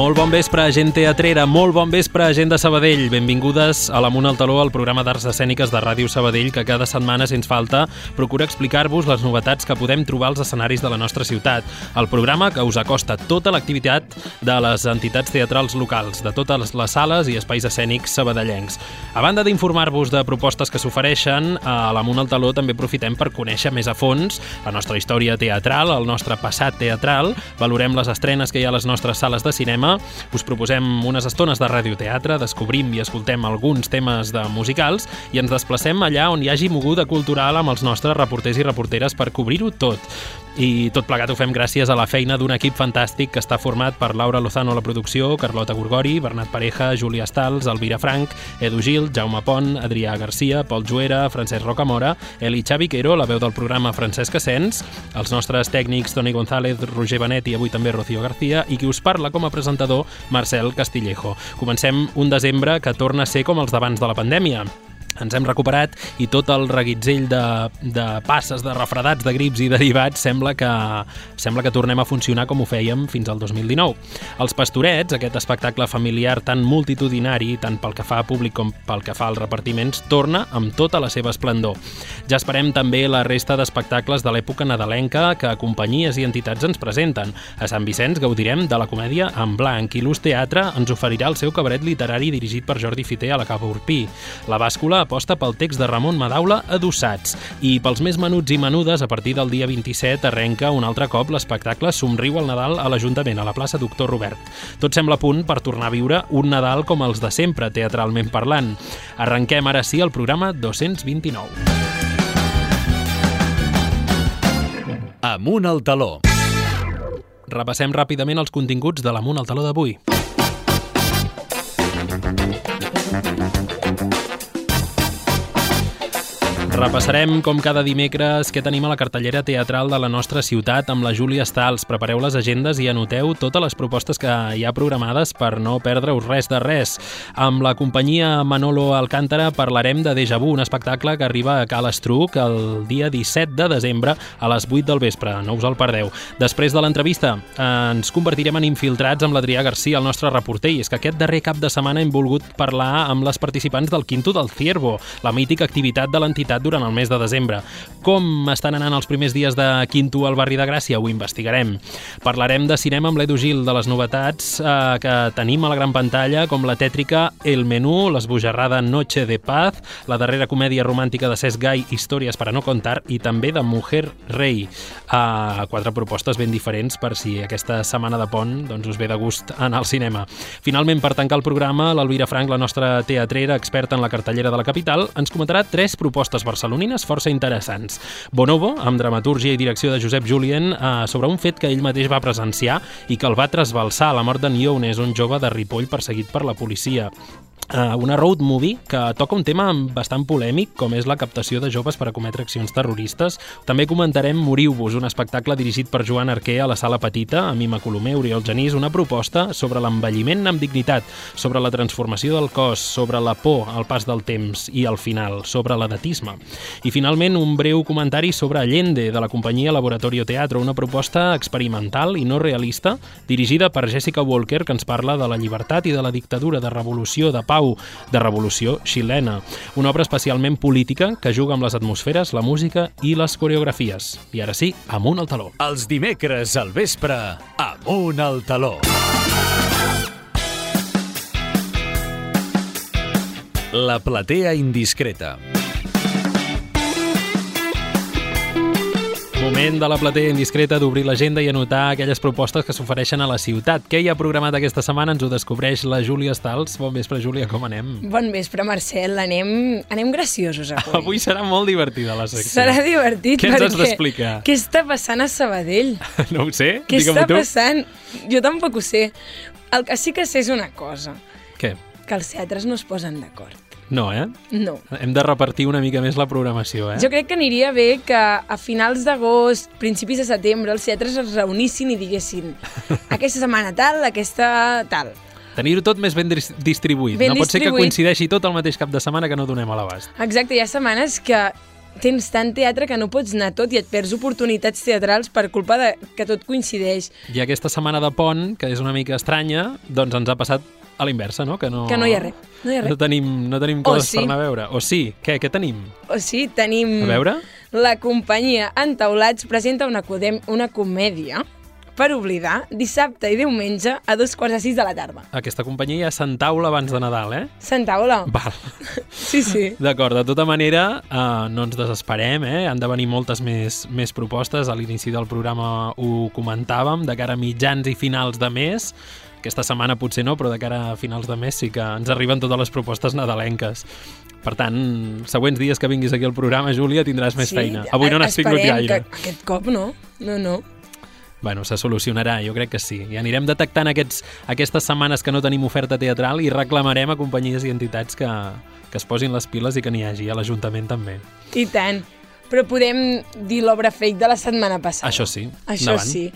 Molt bon vespre, gent teatrera, molt bon vespre, gent de Sabadell. Benvingudes a l'Amunt al Taló, el programa d'arts escèniques de Ràdio Sabadell, que cada setmana, sense falta, procura explicar-vos les novetats que podem trobar als escenaris de la nostra ciutat. El programa que us acosta tota l'activitat de les entitats teatrals locals, de totes les sales i espais escènics sabadellencs. A banda d'informar-vos de propostes que s'ofereixen, a l'Amunt al Taló també aprofitem per conèixer més a fons la nostra història teatral, el nostre passat teatral, valorem les estrenes que hi ha a les nostres sales de cinema Us proposem unes estones de radioteatre, descobrim i escoltem alguns temes de musicals i ens desplacem allà on hi hagi moguda cultural amb els nostres reporters i reporteres per cobrir-ho tot. I tot plegat ho fem gràcies a la feina d'un equip fantàstic que està format per Laura Lozano a la producció, Carlota Gorgori, Bernat Pareja, Júlia Stals, Elvira Frank, Edu Gil, Jaume Pont, Adrià Garcia, Pol Juera, Francesc Rocamora, Eli Xavi Quero, la veu del programa Francesc Asens, els nostres tècnics Toni González, Roger Benet i avui també Rocío García, i qui us parla com a presentador, Marcel Castillejo. Comencem un desembre que torna a ser com els d'abans de la pandèmia ens hem recuperat i tot el reguitzell de, de passes, de refredats, de grips i derivats sembla que, sembla que tornem a funcionar com ho fèiem fins al 2019. Els Pastorets, aquest espectacle familiar tan multitudinari, tant pel que fa a públic com pel que fa als repartiments, torna amb tota la seva esplendor. Ja esperem també la resta d'espectacles de l'època nadalenca que companyies i entitats ens presenten. A Sant Vicenç gaudirem de la comèdia en blanc i l'Ús Teatre ens oferirà el seu cabaret literari dirigit per Jordi Fiter a la Cava Urpí. La bàscula aposta pel text de Ramon Madaula adossats. I pels més menuts i menudes, a partir del dia 27 arrenca un altre cop l'espectacle Somriu al Nadal a l'Ajuntament, a la plaça Doctor Robert. Tot sembla a punt per tornar a viure un Nadal com els de sempre, teatralment parlant. Arrenquem ara sí el programa 229. Amunt al taló. Repassem ràpidament els continguts de l'Amunt al taló d'avui. Repassarem, com cada dimecres, què tenim a la cartellera teatral de la nostra ciutat amb la Júlia Stals. Prepareu les agendes i anoteu totes les propostes que hi ha programades per no perdre-us res de res. Amb la companyia Manolo Alcántara parlarem de Deja Vu, un espectacle que arriba a Cal Estruc el dia 17 de desembre a les 8 del vespre. No us el perdeu. Després de l'entrevista, ens convertirem en infiltrats amb l'Adrià Garcia, el nostre reporter, i és que aquest darrer cap de setmana hem volgut parlar amb les participants del Quinto del Ciervo, la mítica activitat de l'entitat durant el mes de desembre. Com estan anant els primers dies de Quinto al barri de Gràcia? Ho investigarem. Parlarem de cinema amb l'Edu Gil, de les novetats eh, que tenim a la gran pantalla, com la tètrica El Menú, l'esbojarrada Noche de Paz, la darrera comèdia romàntica de Cesc Gai, Històries per a no contar, i també de Mujer Rei. Uh, quatre propostes ben diferents per si aquesta setmana de pont doncs, us ve de gust anar al cinema. Finalment, per tancar el programa, l'Alvira Frank, la nostra teatrera experta en la cartellera de la capital, ens comentarà tres propostes barcelonines força interessants. Bonobo, amb dramaturgia i direcció de Josep Julien, eh, sobre un fet que ell mateix va presenciar i que el va trasbalsar, la mort de Niones, un jove de Ripoll perseguit per la policia una road movie que toca un tema bastant polèmic, com és la captació de joves per a cometre accions terroristes. També comentarem Moriu-vos, un espectacle dirigit per Joan Arquer a la Sala Petita, amb Ima Colomer, Oriol Genís, una proposta sobre l'envelliment amb dignitat, sobre la transformació del cos, sobre la por al pas del temps i, al final, sobre l'edatisme. I, finalment, un breu comentari sobre Allende, de la companyia Laboratorio Teatro, una proposta experimental i no realista, dirigida per Jessica Walker, que ens parla de la llibertat i de la dictadura, de revolució, de pau, de revolució xilena. Una obra especialment política que juga amb les atmosferes, la música i les coreografies. I ara sí, amunt al taló. Els dimecres al vespre, amunt al taló. La platea indiscreta. Moment de la platea indiscreta d'obrir l'agenda i anotar aquelles propostes que s'ofereixen a la ciutat. Què hi ha programat aquesta setmana? Ens ho descobreix la Júlia Stals. Bon vespre, Júlia, com anem? Bon vespre, Marcel. Anem, anem graciosos avui. Avui serà molt divertida la secció. Serà divertit Què ens has d'explicar? Què està passant a Sabadell? No ho sé, Què està tu. passant? Jo tampoc ho sé. El que sí que sé és una cosa, Què? que els teatres no es posen d'acord. No, eh? No. Hem de repartir una mica més la programació, eh? Jo crec que aniria bé que a finals d'agost, principis de setembre, els teatres es reunissin i diguessin aquesta setmana tal, aquesta tal. Tenir-ho tot més ben dis- distribuït. Ben no pot ser que coincideixi tot el mateix cap de setmana que no donem a l'abast. Exacte, hi ha setmanes que tens tant teatre que no pots anar tot i et perds oportunitats teatrals per culpa de que tot coincideix. I aquesta setmana de pont, que és una mica estranya, doncs ens ha passat a l'inversa, no? Que no, Que no hi ha res. No hi ha res. No tenim, no tenim O coses sí. per anar a veure. O sí. Què, què tenim? O sigui, tenim... A veure? La companyia Entaulats presenta una, codem, una comèdia per oblidar dissabte i diumenge a dos quarts de sis de la tarda. Aquesta companyia ja s'entaula abans de Nadal, eh? Sentaula? Val. Sí, sí. D'acord, de tota manera, eh, no ens desesperem, eh? Han de venir moltes més, més propostes. A l'inici del programa ho comentàvem, de cara a mitjans i finals de mes. Aquesta setmana potser no, però de cara a finals de mes sí que ens arriben totes les propostes nadalenques. Per tant, següents dies que vinguis aquí al programa, Júlia, tindràs més sí. feina. Avui no n'has tingut gaire. Que aquest cop no. No, no. Bueno, se solucionarà, jo crec que sí. I anirem detectant aquests, aquestes setmanes que no tenim oferta teatral i reclamarem a companyies i entitats que, que es posin les piles i que n'hi hagi, a l'Ajuntament també. I tant. Però podem dir l'obra fake de la setmana passada. Això sí. Això Endavant. sí.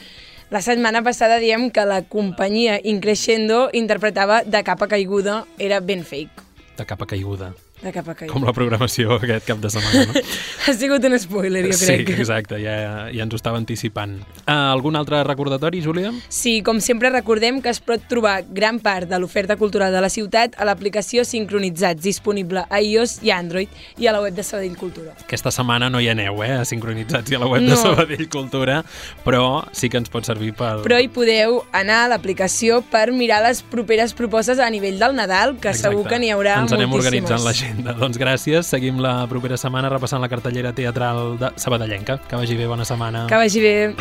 La setmana passada diem que la companyia Increscendo interpretava de capa caiguda, era ben fake, De capa caiguda. De capa caiguda. Com la programació aquest cap de setmana, no? Ha sigut un spoiler, jo crec. Sí, exacte, ja, ja ens ho estava anticipant. Uh, algun altre recordatori, Júlia? Sí, com sempre recordem que es pot trobar gran part de l'oferta cultural de la ciutat a l'aplicació Sincronitzats, disponible a iOS i Android i a la web de Sabadell Cultura. Aquesta setmana no hi aneu, eh, a sincronitzats i a la web de No. Sabadell Cultura, però sí que ens pot servir per... Però hi podeu anar a l'aplicació per mirar les properes propostes a nivell del Nadal, que Exacte. segur que n'hi haurà Ens anem moltíssimes. organitzant l'agenda. Doncs gràcies, seguim la propera setmana repassant la cartellera teatral de Sabadellenca. Que vagi bé, bona setmana. Que vagi bé.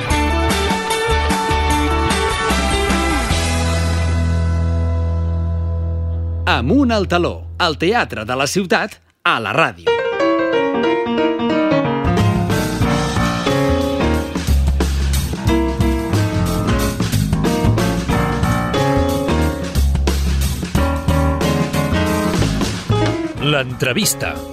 Amunt al taló, el teatre de la ciutat, a la ràdio. L'entrevista.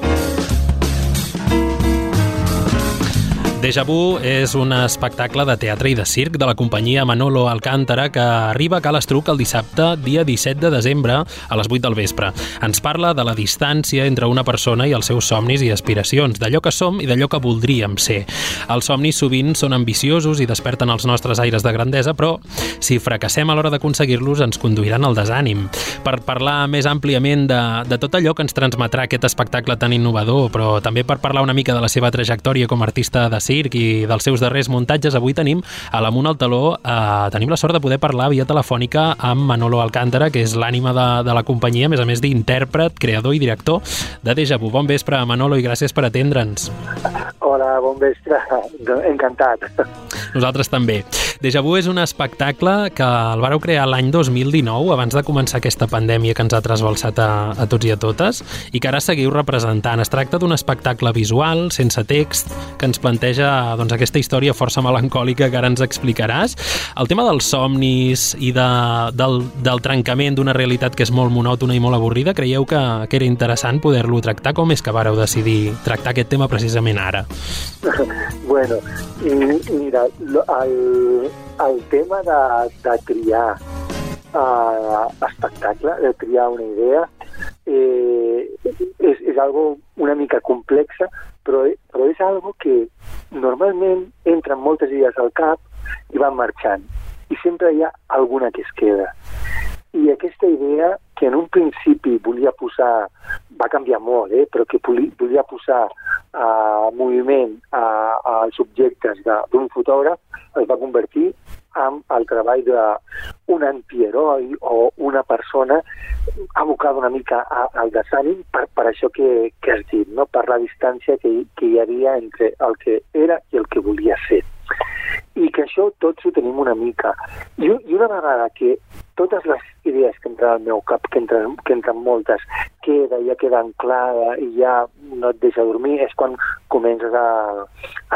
Deja Vu és un espectacle de teatre i de circ de la companyia Manolo Alcántara que arriba a Cal Estruc el dissabte, dia 17 de desembre, a les 8 del vespre. Ens parla de la distància entre una persona i els seus somnis i aspiracions, d'allò que som i d'allò que voldríem ser. Els somnis sovint són ambiciosos i desperten els nostres aires de grandesa, però si fracassem a l'hora d'aconseguir-los ens conduiran al desànim. Per parlar més àmpliament de, de tot allò que ens transmetrà aquest espectacle tan innovador, però també per parlar una mica de la seva trajectòria com a artista de circ i dels seus darrers muntatges, avui tenim a l'Amunt al Taló, eh, tenim la sort de poder parlar via telefònica amb Manolo Alcántara, que és l'ànima de, de la companyia, a més a més d'intèrpret, creador i director de Deja Vu. Bon vespre, Manolo, i gràcies per atendre'ns. Hola, bon vespre. Encantat. Nosaltres també. Deja Vu és un espectacle que el vareu crear l'any 2019, abans de començar aquesta pandèmia que ens ha trasbalsat a, a tots i a totes, i que ara seguiu representant. Es tracta d'un espectacle visual, sense text, que ens planteja doncs, aquesta història força melancòlica que ara ens explicaràs. El tema dels somnis i de, del, del trencament d'una realitat que és molt monòtona i molt avorrida, creieu que, que era interessant poder-lo tractar? Com és que vareu decidir tractar aquest tema precisament ara? bueno, i, mira, el, el tema de, de triar uh, espectacle, de triar una idea, eh, és, és algo una mica complexa, però, però és algo que normalment entren moltes idees al cap i van marxant. I sempre hi ha alguna que es queda. I aquesta idea, que en un principi volia posar, va canviar molt, eh? però que voli- volia posar a moviment a, als objectes d'un fotògraf, es va convertir en el treball d'un antiheroi o una persona abocada una mica a, al desànim per, per això que, que has dit, no? per la distància que, que hi havia entre el que era i el que volia ser i que això tots ho tenim una mica. I, i una vegada que totes les idees que entren al meu cap, que entren, que entren moltes, queda, ja queda anclada i ja no et deixa dormir, és quan comences a,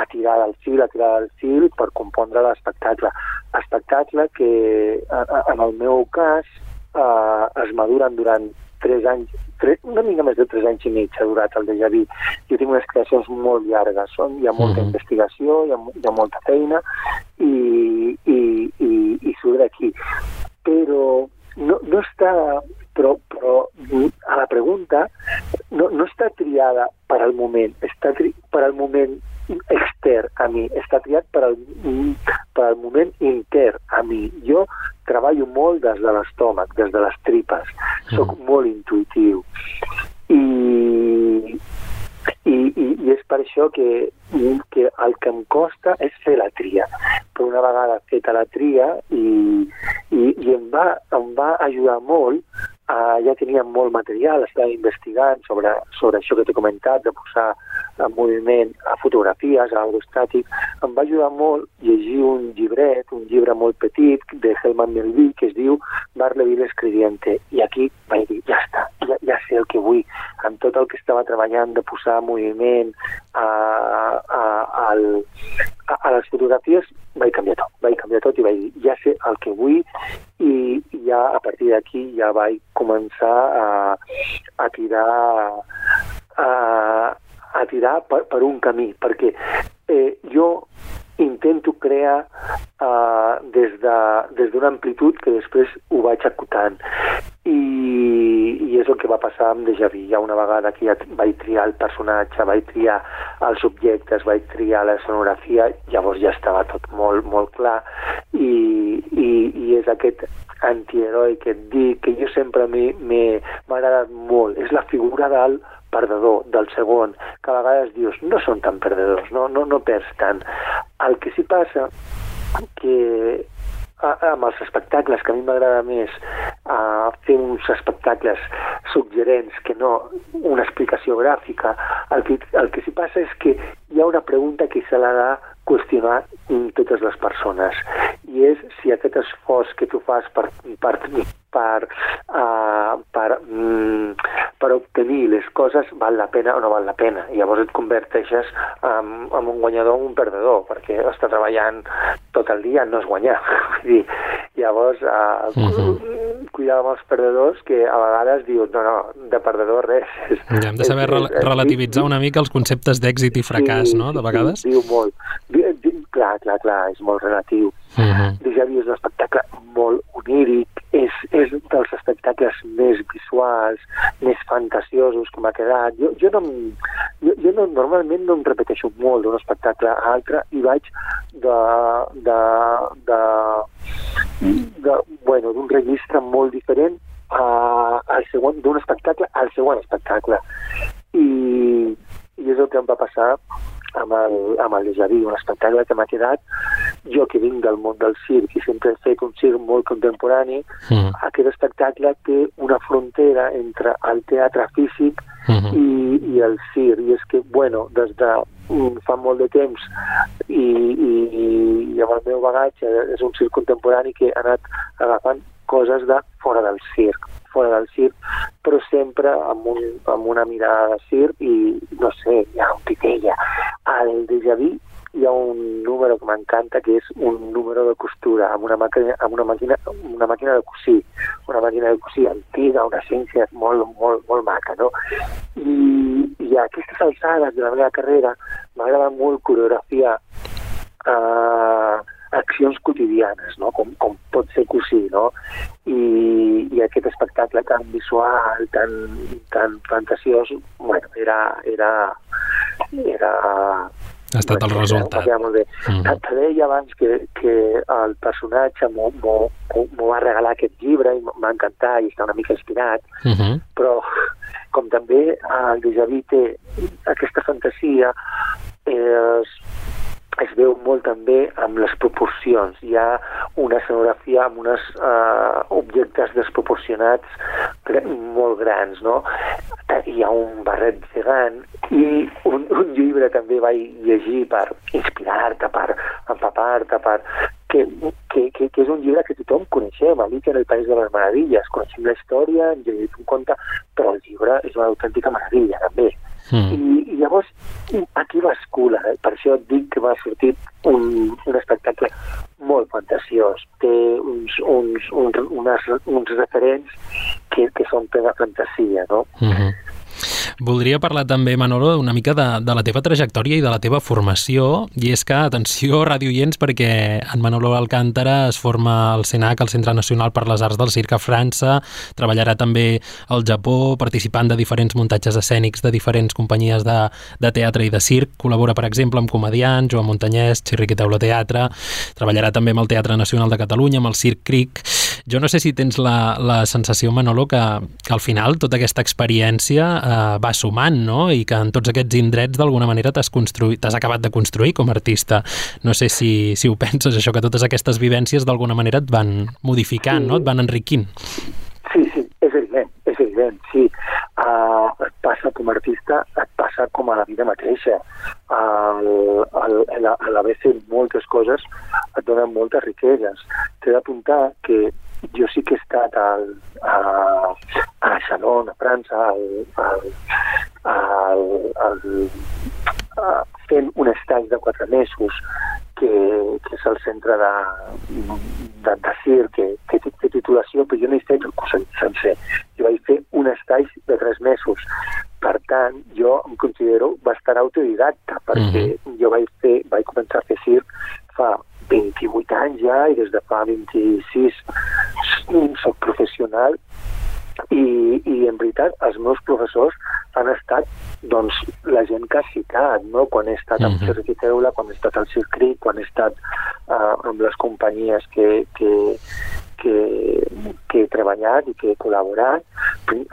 a tirar del fil, a tirar del fil per compondre l'espectacle. Espectacle que, a- a- en el meu cas, eh, es maduren durant tres anys, tres, una mica més de tres anys i mig ha durat el Deja Vu. Jo tinc unes creacions molt llargues, són, hi ha molta Mhm. investigació, hi ha, hi ha molta feina i, i, i, i surt d'aquí. Però no, no està, però, però a la pregunta no, no està triada per al moment, està tri, per al moment extern a mi, està triat per al, per al moment intern a mi. Jo treballo molt des de l'estómac, des de les tripes, sóc Mm. molt intuïtiu. I, i, i, i és per això que, que el que em costa és fer la tria. Però una vegada feta la tria i, i, i em, va, em va ajudar molt Uh, ja teníem molt material, estava investigant sobre, sobre això que t'he comentat, de posar en moviment a fotografies, a aerostàtic. Em va ajudar molt llegir un llibret, un llibre molt petit de Helman Melville que es diu Barleby l'escribiente. I aquí vaig dir, ja està, ja, ja sé el que vull. Amb tot el que estava treballant de posar en moviment a, a, al, a, a les fotografies, vaig canviar tot. Vaig canviar tot i vaig dir, ja sé el que vull i ja a partir d'aquí ja vaig començar a, a tirar a, a tirar per, per un camí, perquè eh, jo intento crear uh, des d'una de, des amplitud que després ho vaig acotant. I, I és el que va passar amb Deja Vu. Ja una vegada que ja vaig triar el personatge, vaig triar els objectes, vaig triar la sonografia, llavors ja estava tot molt, molt clar i, i, i és aquest antiheroi que et dic, que jo sempre m'ha agradat molt. És la figura del perdedor, del segon, que a vegades dius, no són tan perdedors, no, no, no perds tant. El que sí passa que amb els espectacles, que a mi m'agrada més a fer uns espectacles suggerents que no una explicació gràfica, el que, el que sí passa és que hi ha una pregunta que se l'ha de qüestionar totes les persones i és si aquest esforç que tu fas per, per, per, uh, per, mm, per obtenir les coses val la pena o no val la pena. I llavors et converteixes en, en un guanyador o un perdedor, perquè estar treballant tot el dia no és guanyar. Vull dir, llavors, uh, uh -huh. cuidar amb els perdedors que a vegades dius, no, no, de perdedor res. Ja hem de saber rel relativitzar una mica els conceptes d'èxit i fracàs, sí, no?, de vegades. Sí, diu molt. Clar, clar, clar, és molt relatiu. Uh -huh. Vu és un espectacle molt oníric, és, és dels espectacles més visuals, més fantasiosos que m'ha quedat. Jo, jo, no, jo, jo no, normalment no em repeteixo molt d'un espectacle a altre i vaig de, de, de, de bueno, d'un registre molt diferent a, al d'un espectacle al següent espectacle. I, I és el que em va passar amb el, amb el Déjà Vu, un espectacle que m'ha quedat, jo que vinc del món del circ i sempre he fet un circ molt contemporani, Mm. aquest espectacle té una frontera entre el teatre físic Mhm. i, i el circ, i és que, bueno, des de mm, fa molt de temps i, i, i amb el meu bagatge és un circ contemporani que ha anat agafant coses de fora del circ, fora del circ, però sempre amb, un, amb una mirada de circ i, no sé, hi ha un titella. Al Déjà Vu hi ha un número que m'encanta que és un número de costura amb una màquina, amb una màquina, una màquina de cosir, una màquina de cosir antiga, una ciència molt, molt, molt maca, no? I, i a aquestes alçades de la meva carrera m'agrada molt coreografiar eh, accions quotidianes, no? com, com pot ser cosir, no? I, i aquest espectacle tan visual, tan, tan fantasiós, bueno, era, era, era Ha estat el resultat. quedar molt bé. Mhm. Te deia abans que, que el personatge m'ho va regalar aquest llibre i m'ha encantat i està una mica inspirat, Uh -huh. però com també el Vu té aquesta fantasia es, es veu molt també amb les proporcions. Hi ha una escenografia amb uns uh, objectes desproporcionats molt grans, no? Hi ha un barret gegant i un, un llibre també vaig llegir per inspirar-te, per empapar-te, per que, que, que, que és un llibre que tothom coneixem, Alicia en el País de les Meravilles, coneixem la història, hem llegit un conte, però el llibre és una autèntica meravella, també. Mm. I, i llavors aquí bascula, eh? per això et dic que m'ha sortit un, un espectacle molt fantasiós, té uns, uns, uns, unes, uns referents que, que són plena fantasia, no? Uh -huh. Voldria parlar també, Manolo, una mica de, de la teva trajectòria i de la teva formació, i és que, atenció, radioients, perquè en Manolo Alcántara es forma al CENAC, el Centre Nacional per les Arts del Circ a França, treballarà també al Japó, participant de diferents muntatges escènics de diferents companyies de, de teatre i de circ, col·labora, per exemple, amb comedians, Joan Montanyès, Xirriqui Teula Teatre, treballarà també amb el Teatre Nacional de Catalunya, amb el Circ Cric. Jo no sé si tens la, la sensació, Manolo, que, que al final tota aquesta experiència eh, va sumant, no? I que en tots aquests indrets d'alguna manera t'has construït, t'has acabat de construir com a artista. No sé si, si ho penses, això, que totes aquestes vivències d'alguna manera et van modificant, sí. no? Et van enriquint. Sí, sí, és evident, és evident, sí. Uh, et passa com a artista, et passa com a la vida mateixa. Uh, l'haver fet moltes coses et donen moltes riqueses. T'he d'apuntar que jo sí que he estat al, a, a Chalon, a França, al, al, al, al, a, fent un estatge de quatre mesos que, que és el centre de, de, de CIR, que, que té titulació, però jo no he fet el curs sencer. Jo vaig fer un estatge de tres mesos. Per tant, jo em considero bastant autodidacta, perquè mm -hmm. jo vaig, fer, vaig començar a fer circ fa 28 anys ja i des de fa 26 soc professional i, i en veritat els meus professors han estat doncs, la gent que ha citat, no? quan he estat amb uh -huh. Cirque Teula, quan he estat al Cirque quan he estat uh, amb les companyies que, que, que, que he treballat i que he col·laborat.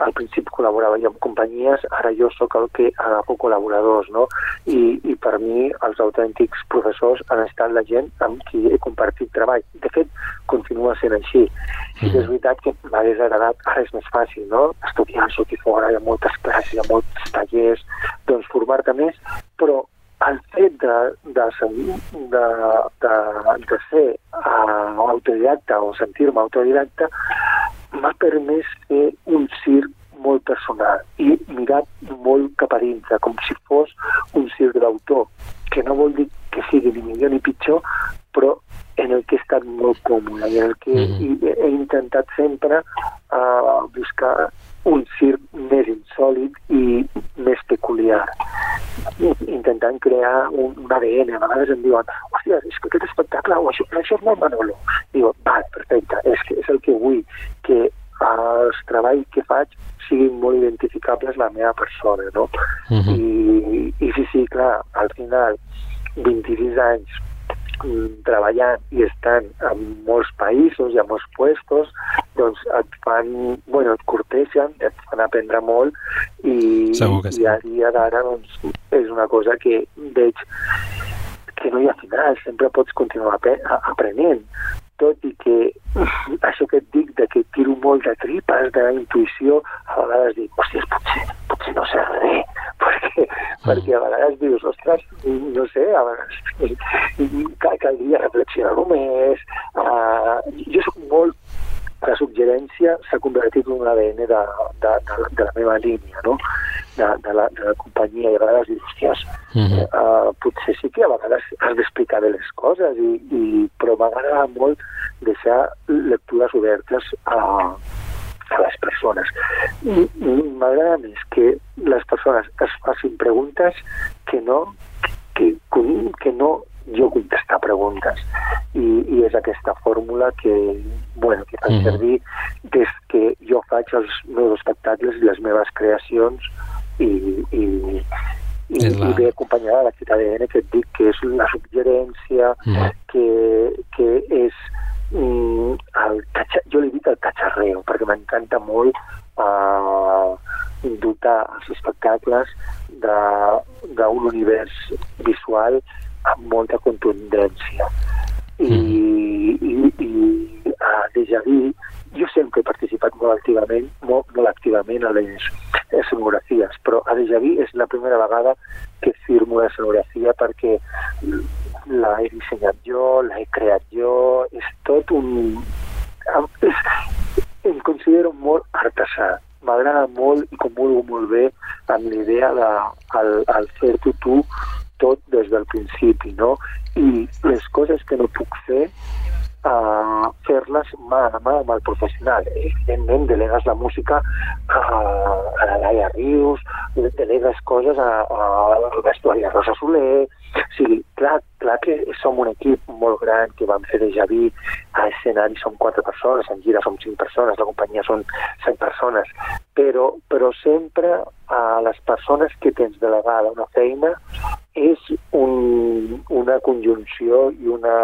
Al principi col·laborava jo amb companyies, ara jo sóc el que agafo col·laboradors, no? I, I per mi els autèntics professors han estat la gent amb qui he compartit treball. De fet, continua sent així. Sí que és veritat que m'hagués agradat, ara és més fàcil, no? Estudiar, sortir fora, hi ha moltes classes, hi ha molts tallers, doncs formar-te més, però el fet de, de, de, de, de ser uh, autodidacta o sentir-me autodidacta m'ha permès fer un circ molt personal i mirat molt cap a dintre, com si fos un circ d'autor, que no vol dir que sigui ni millor ni pitjor, però en el que he estat molt còmode i en el que mm -hmm. he, he intentat sempre uh, buscar un circ més insòlid i més peculiar intentant crear un, un ADN. A vegades em diuen, hòstia, és que aquest espectacle, o això, això és molt Manolo. Diu, va, perfecte, és, que és el que vull, que els treballs que faig siguin molt identificables la meva persona, no? Uh -huh. I, I sí, sí, clar, al final, 26 anys Mm, treballant i estan en molts països i en molts puestos, doncs et fan, bueno, et corteixen, et fan aprendre molt i, sí. i a dia d'ara doncs, és una cosa que veig que no hi ha final, sempre pots continuar aprenent tot i que això que et dic de que tiro molt de tripes, d'intuïció, a vegades dic, hòstia, potser, potser no sé res, perquè, mm. perquè a vegades dius, ostres, no sé, a vegades caldria reflexionar-ho més. Uh, jo sóc molt la suggerència s'ha convertit en un ADN de, de, de, de la meva línia, no? de, de, la, de la companyia, i a vegades dius, hòsties, uh -huh. uh, potser sí que a vegades has d'explicar bé les coses, i, i, però m'agrada molt deixar lectures obertes a, a les persones. M'agrada més que les persones es facin preguntes que no que, que no jo contestar preguntes i, i és aquesta fórmula que, bueno, que fa mm. servir des que jo faig els meus espectacles i les meves creacions i, i, i, la... i ve acompanyada de l'activitat d'ADN que et dic que és la suggerència, mm. que, que és mm, el catxa, jo li dic el catxarreo perquè m'encanta molt uh, dotar els espectacles d'un univers visual amb molta contundència. I, mm. i, i a Deja Vu, jo sempre he participat molt activament, molt, molt activament a les escenografies, però a Deja Vu és la primera vegada que firmo l'escenografia perquè la he dissenyat jo, la he creat jo, és tot un... És, em considero molt artesà, m'agrada molt i comulgo molt bé amb l'idea de al, al fer-ho tu tot des del principi, no? I les coses que no puc fer uh, fer-les mà a mà amb el professional. Evidentment, delegues la música a, a la Laia Rius, delegues coses a, a, al vestuari Rosa Soler... Sigui, clar, clar que som un equip molt gran que vam fer de Javí a escenari som quatre persones, en gira som cinc persones, la companyia són set persones, però, però sempre a les persones que tens delegada una feina és un, una conjunció i una,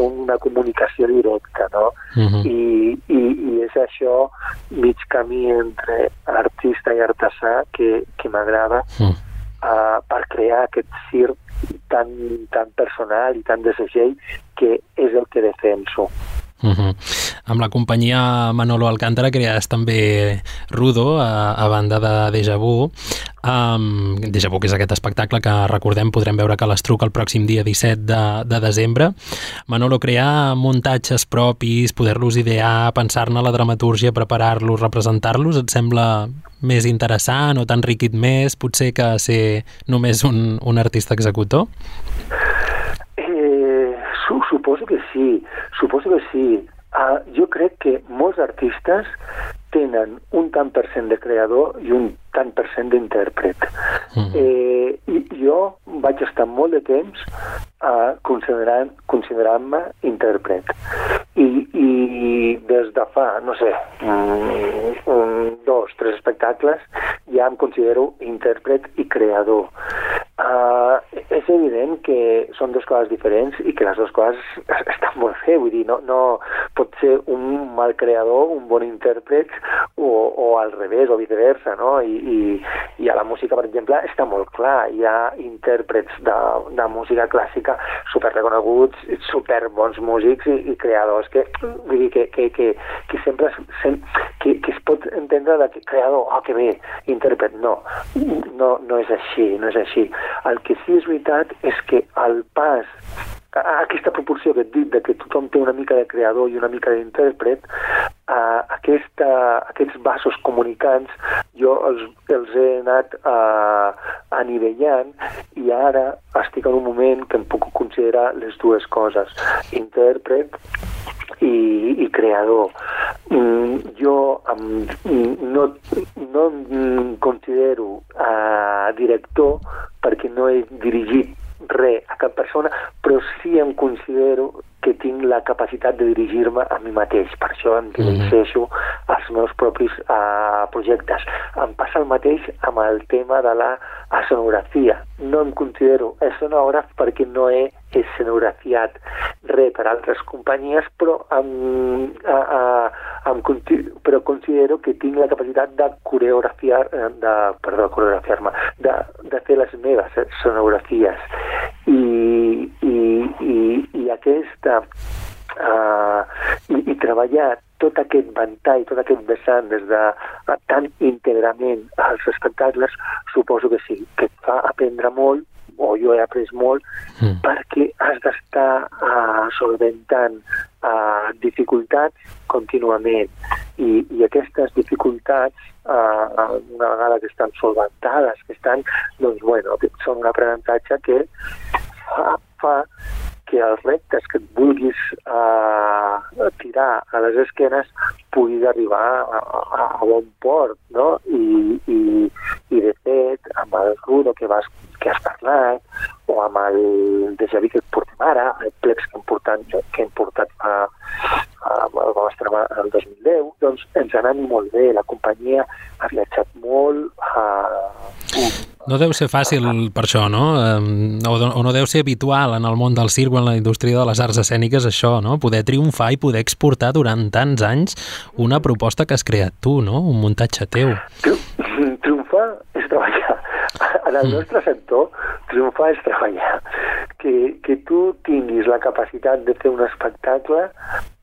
una comunicació directa, no? Uh -huh. I, i, I és això, mig camí entre artista i artesà, que, que m'agrada uh -huh. Uh, per crear aquest circ tan, tan personal i tan de segell que és el que defenso. Uh -huh. Amb la companyia Manolo Alcántara crearàs també Rudo, a, a banda de Deja Vu. Um, Deja Vu, que és aquest espectacle que recordem podrem veure que l'Estruc el pròxim dia 17 de, de desembre. Manolo, crear muntatges propis, poder-los idear, pensar-ne la dramatúrgia, preparar-los, representar-los, et sembla més interessant o t'ha més, potser que ser només un, un artista executor? Suposo que sí, suposo que sí. Uh, jo crec que molts artistes tenen un tant per cent de creador i un tant per cent d'intèrpret. Mm. Eh, I jo vaig estar molt de temps uh, considerant-me considerant intèrpret. I, I des de fa, no sé, un, un, dos, tres espectacles, ja em considero intèrpret i creador. Uh, és evident que són dues coses diferents i que les dues coses estan molt bé, vull dir, no, no pot ser un mal creador, un bon intèrpret o, o al revés, o viceversa, no? I, i, I a la música, per exemple, està molt clar, hi ha intèrprets de, de música clàssica super reconeguts, super bons músics i, i creadors que, vull dir, que, que, que, que sempre sem, que, que es pot entendre de que creador, oh, que bé, intèrpret, no, no, no és així, no és així. El que sí és veritat és que el pas aquesta proporció que et dic de que tothom té una mica de creador i una mica d'intèrpret, uh, aquesta, aquests vasos comunicants jo els, els he anat uh, anivellant i ara estic en un moment que em puc considerar les dues coses, intèrpret i, i creador. Mm, jo um, no, no em considero uh, director perquè no he dirigit res a cap persona, però sí em considero que tinc la capacitat de dirigir-me a mi mateix. Per això em mhm. dirigeixo als meus propis uh, projectes. Em passa el mateix amb el tema de la escenografia. No em considero escenògraf perquè no he escenografiat res per altres companyies, però, em, a, a, em, però considero que tinc la capacitat de coreografiar, eh, de, perdó, coreografiar-me, de, de fer les meves escenografies. I, i, i, i aquesta uh, i, i treballar tot aquest ventall, tot aquest vessant des de tan íntegrament als espectacles, suposo que sí, que et fa aprendre molt o jo he après molt, mm. perquè has d'estar uh, solventant uh, dificultats contínuament. I, I aquestes dificultats, uh, una vegada que estan solventades, que estan, doncs, bueno, són un aprenentatge que fa, fa que els reptes que et vulguis uh, tirar a les esquenes puguis arribar a, a, a bon port, no? I, i, i de fet, amb el Rudo que vas que has parlat, o amb el déjà vu que portem ara, el plex que hem portat, que hem portat fa, el vam estrenar el 2010, doncs ens ha anat molt bé, la companyia ha viatjat molt, uh, no deu ser fàcil per això, no? O, o no deu ser habitual en el món del circ o en la indústria de les arts escèniques això, no? Poder triomfar i poder exportar durant tants anys una proposta que has creat tu, no? Un muntatge teu. Triomfar és treballar. En el mm. nostre sector, triomfar és treballar. Que, que tu tinguis la capacitat de fer un espectacle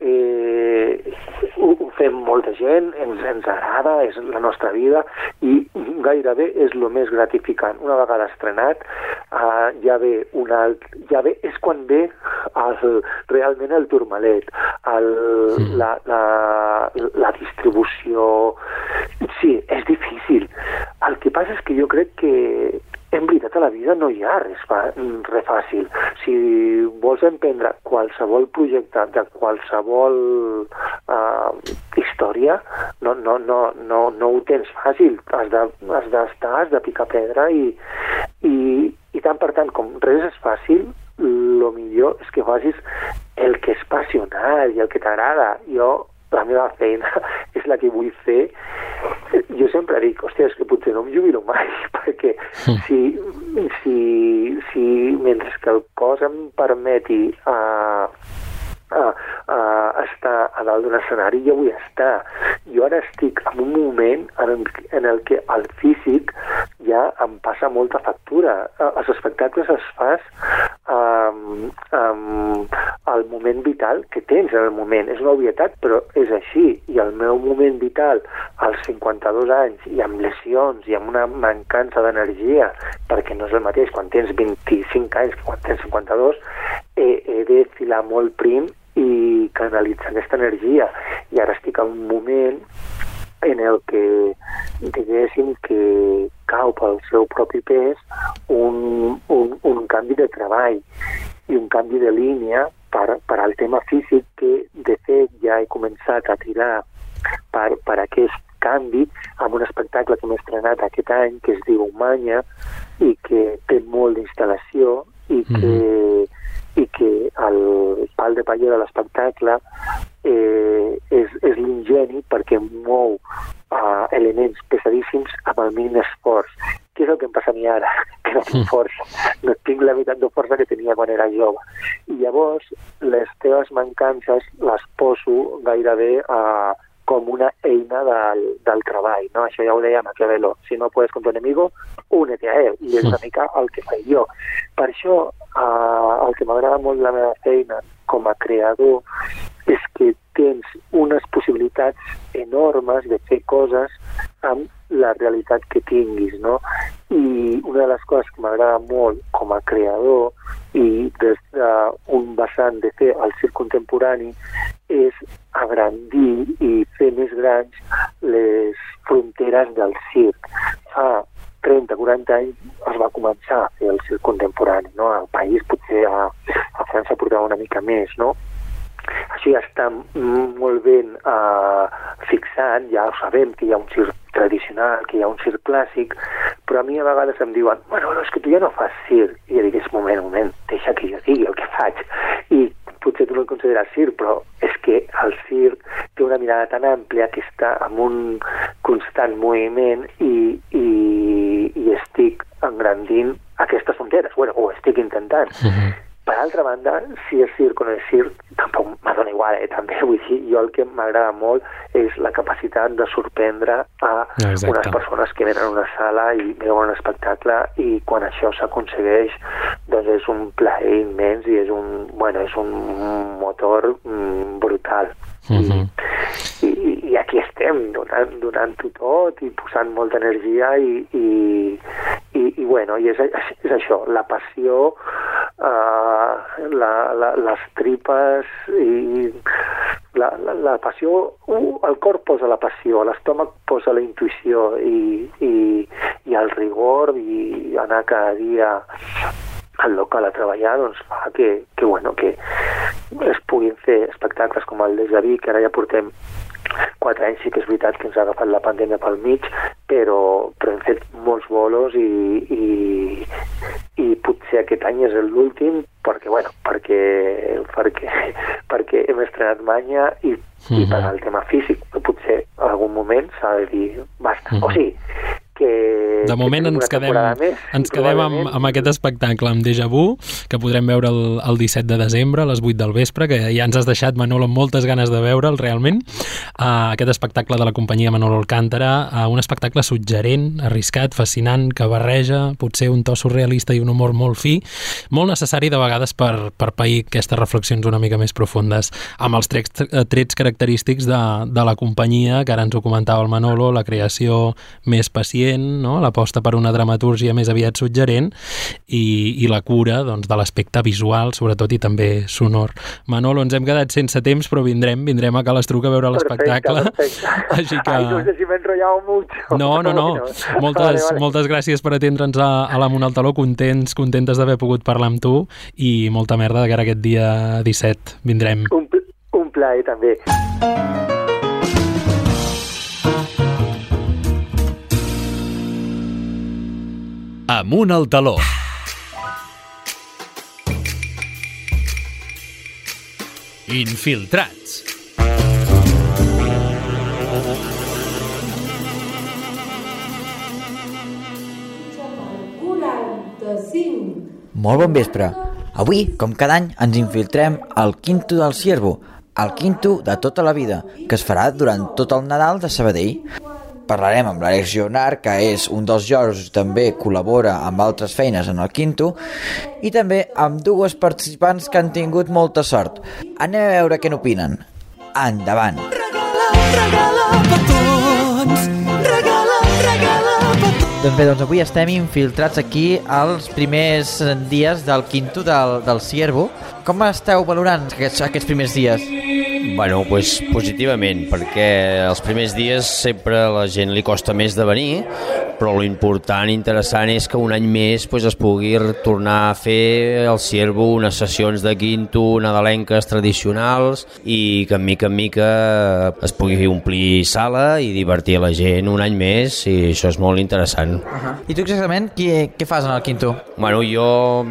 eh, ho, ho fem molta gent, ens, ens agrada, és la nostra vida i gairebé és el més gratificant. Una vegada estrenat, uh, ja ve un alt, ja ve, és quan ve el, realment el turmalet, el, sí. la, la, la distribució... Sí, és difícil. El que passa és que jo crec que en veritat a la vida no hi ha res, fa, res fàcil. Si vols emprendre qualsevol projecte de qualsevol uh, història, no, no, no, no, no ho tens fàcil. Has d'estar, de, has, has de picar pedra i, i, i tant per tant, com res és fàcil, el millor és que facis el que és passional i el que t'agrada. Jo la meva feina és la que vull fer. Jo sempre dic, hòstia, és que potser no em jubilo mai, perquè mm. si, si, si mentre que el cos em permeti uh, uh, uh, estar a dalt d'un escenari, jo vull estar. Jo ara estic en un moment en, en el que el físic ja em passa molta factura. Uh, els espectacles es fas um, um, el moment vital que tens en el moment. És una obvietat, però és així. I el meu moment vital, als 52 anys, i amb lesions, i amb una mancança d'energia, perquè no és el mateix quan tens 25 anys que quan tens 52, he, he de filar molt prim i canalitzar aquesta energia. I ara estic en un moment en el que diguéssim que cau pel seu propi pes un, un, un canvi de treball i un canvi de línia per, per al tema físic que de fet ja he començat a tirar per, per aquest canvi amb un espectacle que m'he estrenat aquest any que es diu Manya i que té molt d'instal·lació i que, mm -hmm. I que el pal de paller de l'espectacle eh, és, és l'ingeni perquè mou uh, elements pesadíssims amb el mínim esforç. Què és el que em passa a mi ara? Que no tinc força. No tinc la meitat de força que tenia quan era jove. I llavors les teves mancances les poso gairebé a, uh, com una eina del, del treball, no? Això ja ho deia Maquiavelo, si no puedes con tu enemigo, únete a ell, i és una mica el que faig jo. Per això, eh, el que m'agrada molt la meva feina com a creador és que tens unes possibilitats enormes de fer coses amb la realitat que tinguis, no? I una de les coses que m'agrada molt com a creador i des d'un vessant de fer el circ contemporani és agrandir i fer més grans les fronteres del circ. Fa 30-40 anys es va començar a fer el circ contemporani, no? Al país potser a, a França portava una mica més, no? Això ja està molt ben uh, fixat, ja ho sabem que hi ha un circ tradicional, que hi ha un circ clàssic, però a mi a vegades em diuen, bueno, és que tu ja no fas circ. I jo dic, és moment, moment, deixa que jo digui el que faig. I potser tu no el consideres circ, però és que el circ té una mirada tan àmplia que està en un constant moviment i, i, i estic engrandint aquestes fronteres. Bueno, ho estic intentant. Uh -huh. Per altra banda, si és circ o no és circ, tampoc m'adona igual, eh? també vull dir, jo el que m'agrada molt és la capacitat de sorprendre a Exacte. unes persones que venen a una sala i veuen un espectacle i quan això s'aconsegueix doncs és un plaer immens i és un, bueno, és un motor mm, brutal. Uh -huh. I, i, I aquí estem, donant, donant-ho tot i posant molta energia i, i, i, i bueno, i és, és això, la passió uh, la, la, les tripes i la, la, la passió, el cor posa la passió, l'estómac posa la intuïció i, i, i el rigor i anar cada dia al local a treballar doncs fa que, que, bueno, que es puguin fer espectacles com el de Javí, que ara ja portem quatre anys sí que és veritat que ens ha agafat la pandèmia pel mig, però, però hem fet molts bolos i, i, i potser aquest any és l'últim perquè, bueno, perquè, perquè, perquè hem estrenat Manya i, mm -hmm. i per al tema físic, potser en algun moment s'ha de dir basta. Mm -hmm. O sigui, que... De moment ens quedem, més, ens quedem amb, amb aquest espectacle, amb Deja Vu, que podrem veure el, el 17 de desembre a les 8 del vespre, que ja ens has deixat, Manolo, amb moltes ganes de veure'l realment. Uh, aquest espectacle de la companyia Manolo Alcántara, uh, un espectacle suggerent, arriscat, fascinant, que barreja potser un to surrealista i un humor molt fi, molt necessari de vegades per, per pair aquestes reflexions una mica més profundes, amb els trets, trets característics de, de la companyia, que ara ens ho comentava el Manolo, la creació més pacient, no? l'aposta per una dramatúrgia més aviat suggerent i, i la cura doncs, de l'aspecte visual, sobretot, i també sonor. Manolo, ens hem quedat sense temps, però vindrem, vindrem a Calastruc a veure l'espectacle. Així que... Ai, no sé si mucho. No, no, no. Moltes, vale, vale. moltes gràcies per atendre'ns a, a la Munt al Taló, contents, contentes d'haver pogut parlar amb tu i molta merda de cara aquest dia 17. Vindrem. Un, un plaer, també. Amunt al taló. Infiltrats. Molt bon vespre. Avui, com cada any, ens infiltrem al Quinto del Ciervo, el quinto de tota la vida, que es farà durant tot el Nadal de Sabadell. Parlarem amb l'Àlex Gionar, que és un dels i també col·labora amb altres feines en el quinto, i també amb dues participants que han tingut molta sort. Anem a veure què n'opinen. Endavant! Regala, regala petons, regala, regala petons. Doncs bé, doncs avui estem infiltrats aquí als primers dies del quinto del, del Ciervo. Com esteu valorant aquests, aquests primers dies? Bueno, pues, positivament, perquè els primers dies sempre a la gent li costa més de venir, però lo important i interessant és que un any més pues, es pugui tornar a fer al Ciervo unes sessions de quinto nadalenques tradicionals i que en mica en mica es pugui omplir sala i divertir la gent un any més i això és molt interessant. Uh -huh. I tu exactament què, què fas en el quinto? Bueno, jo,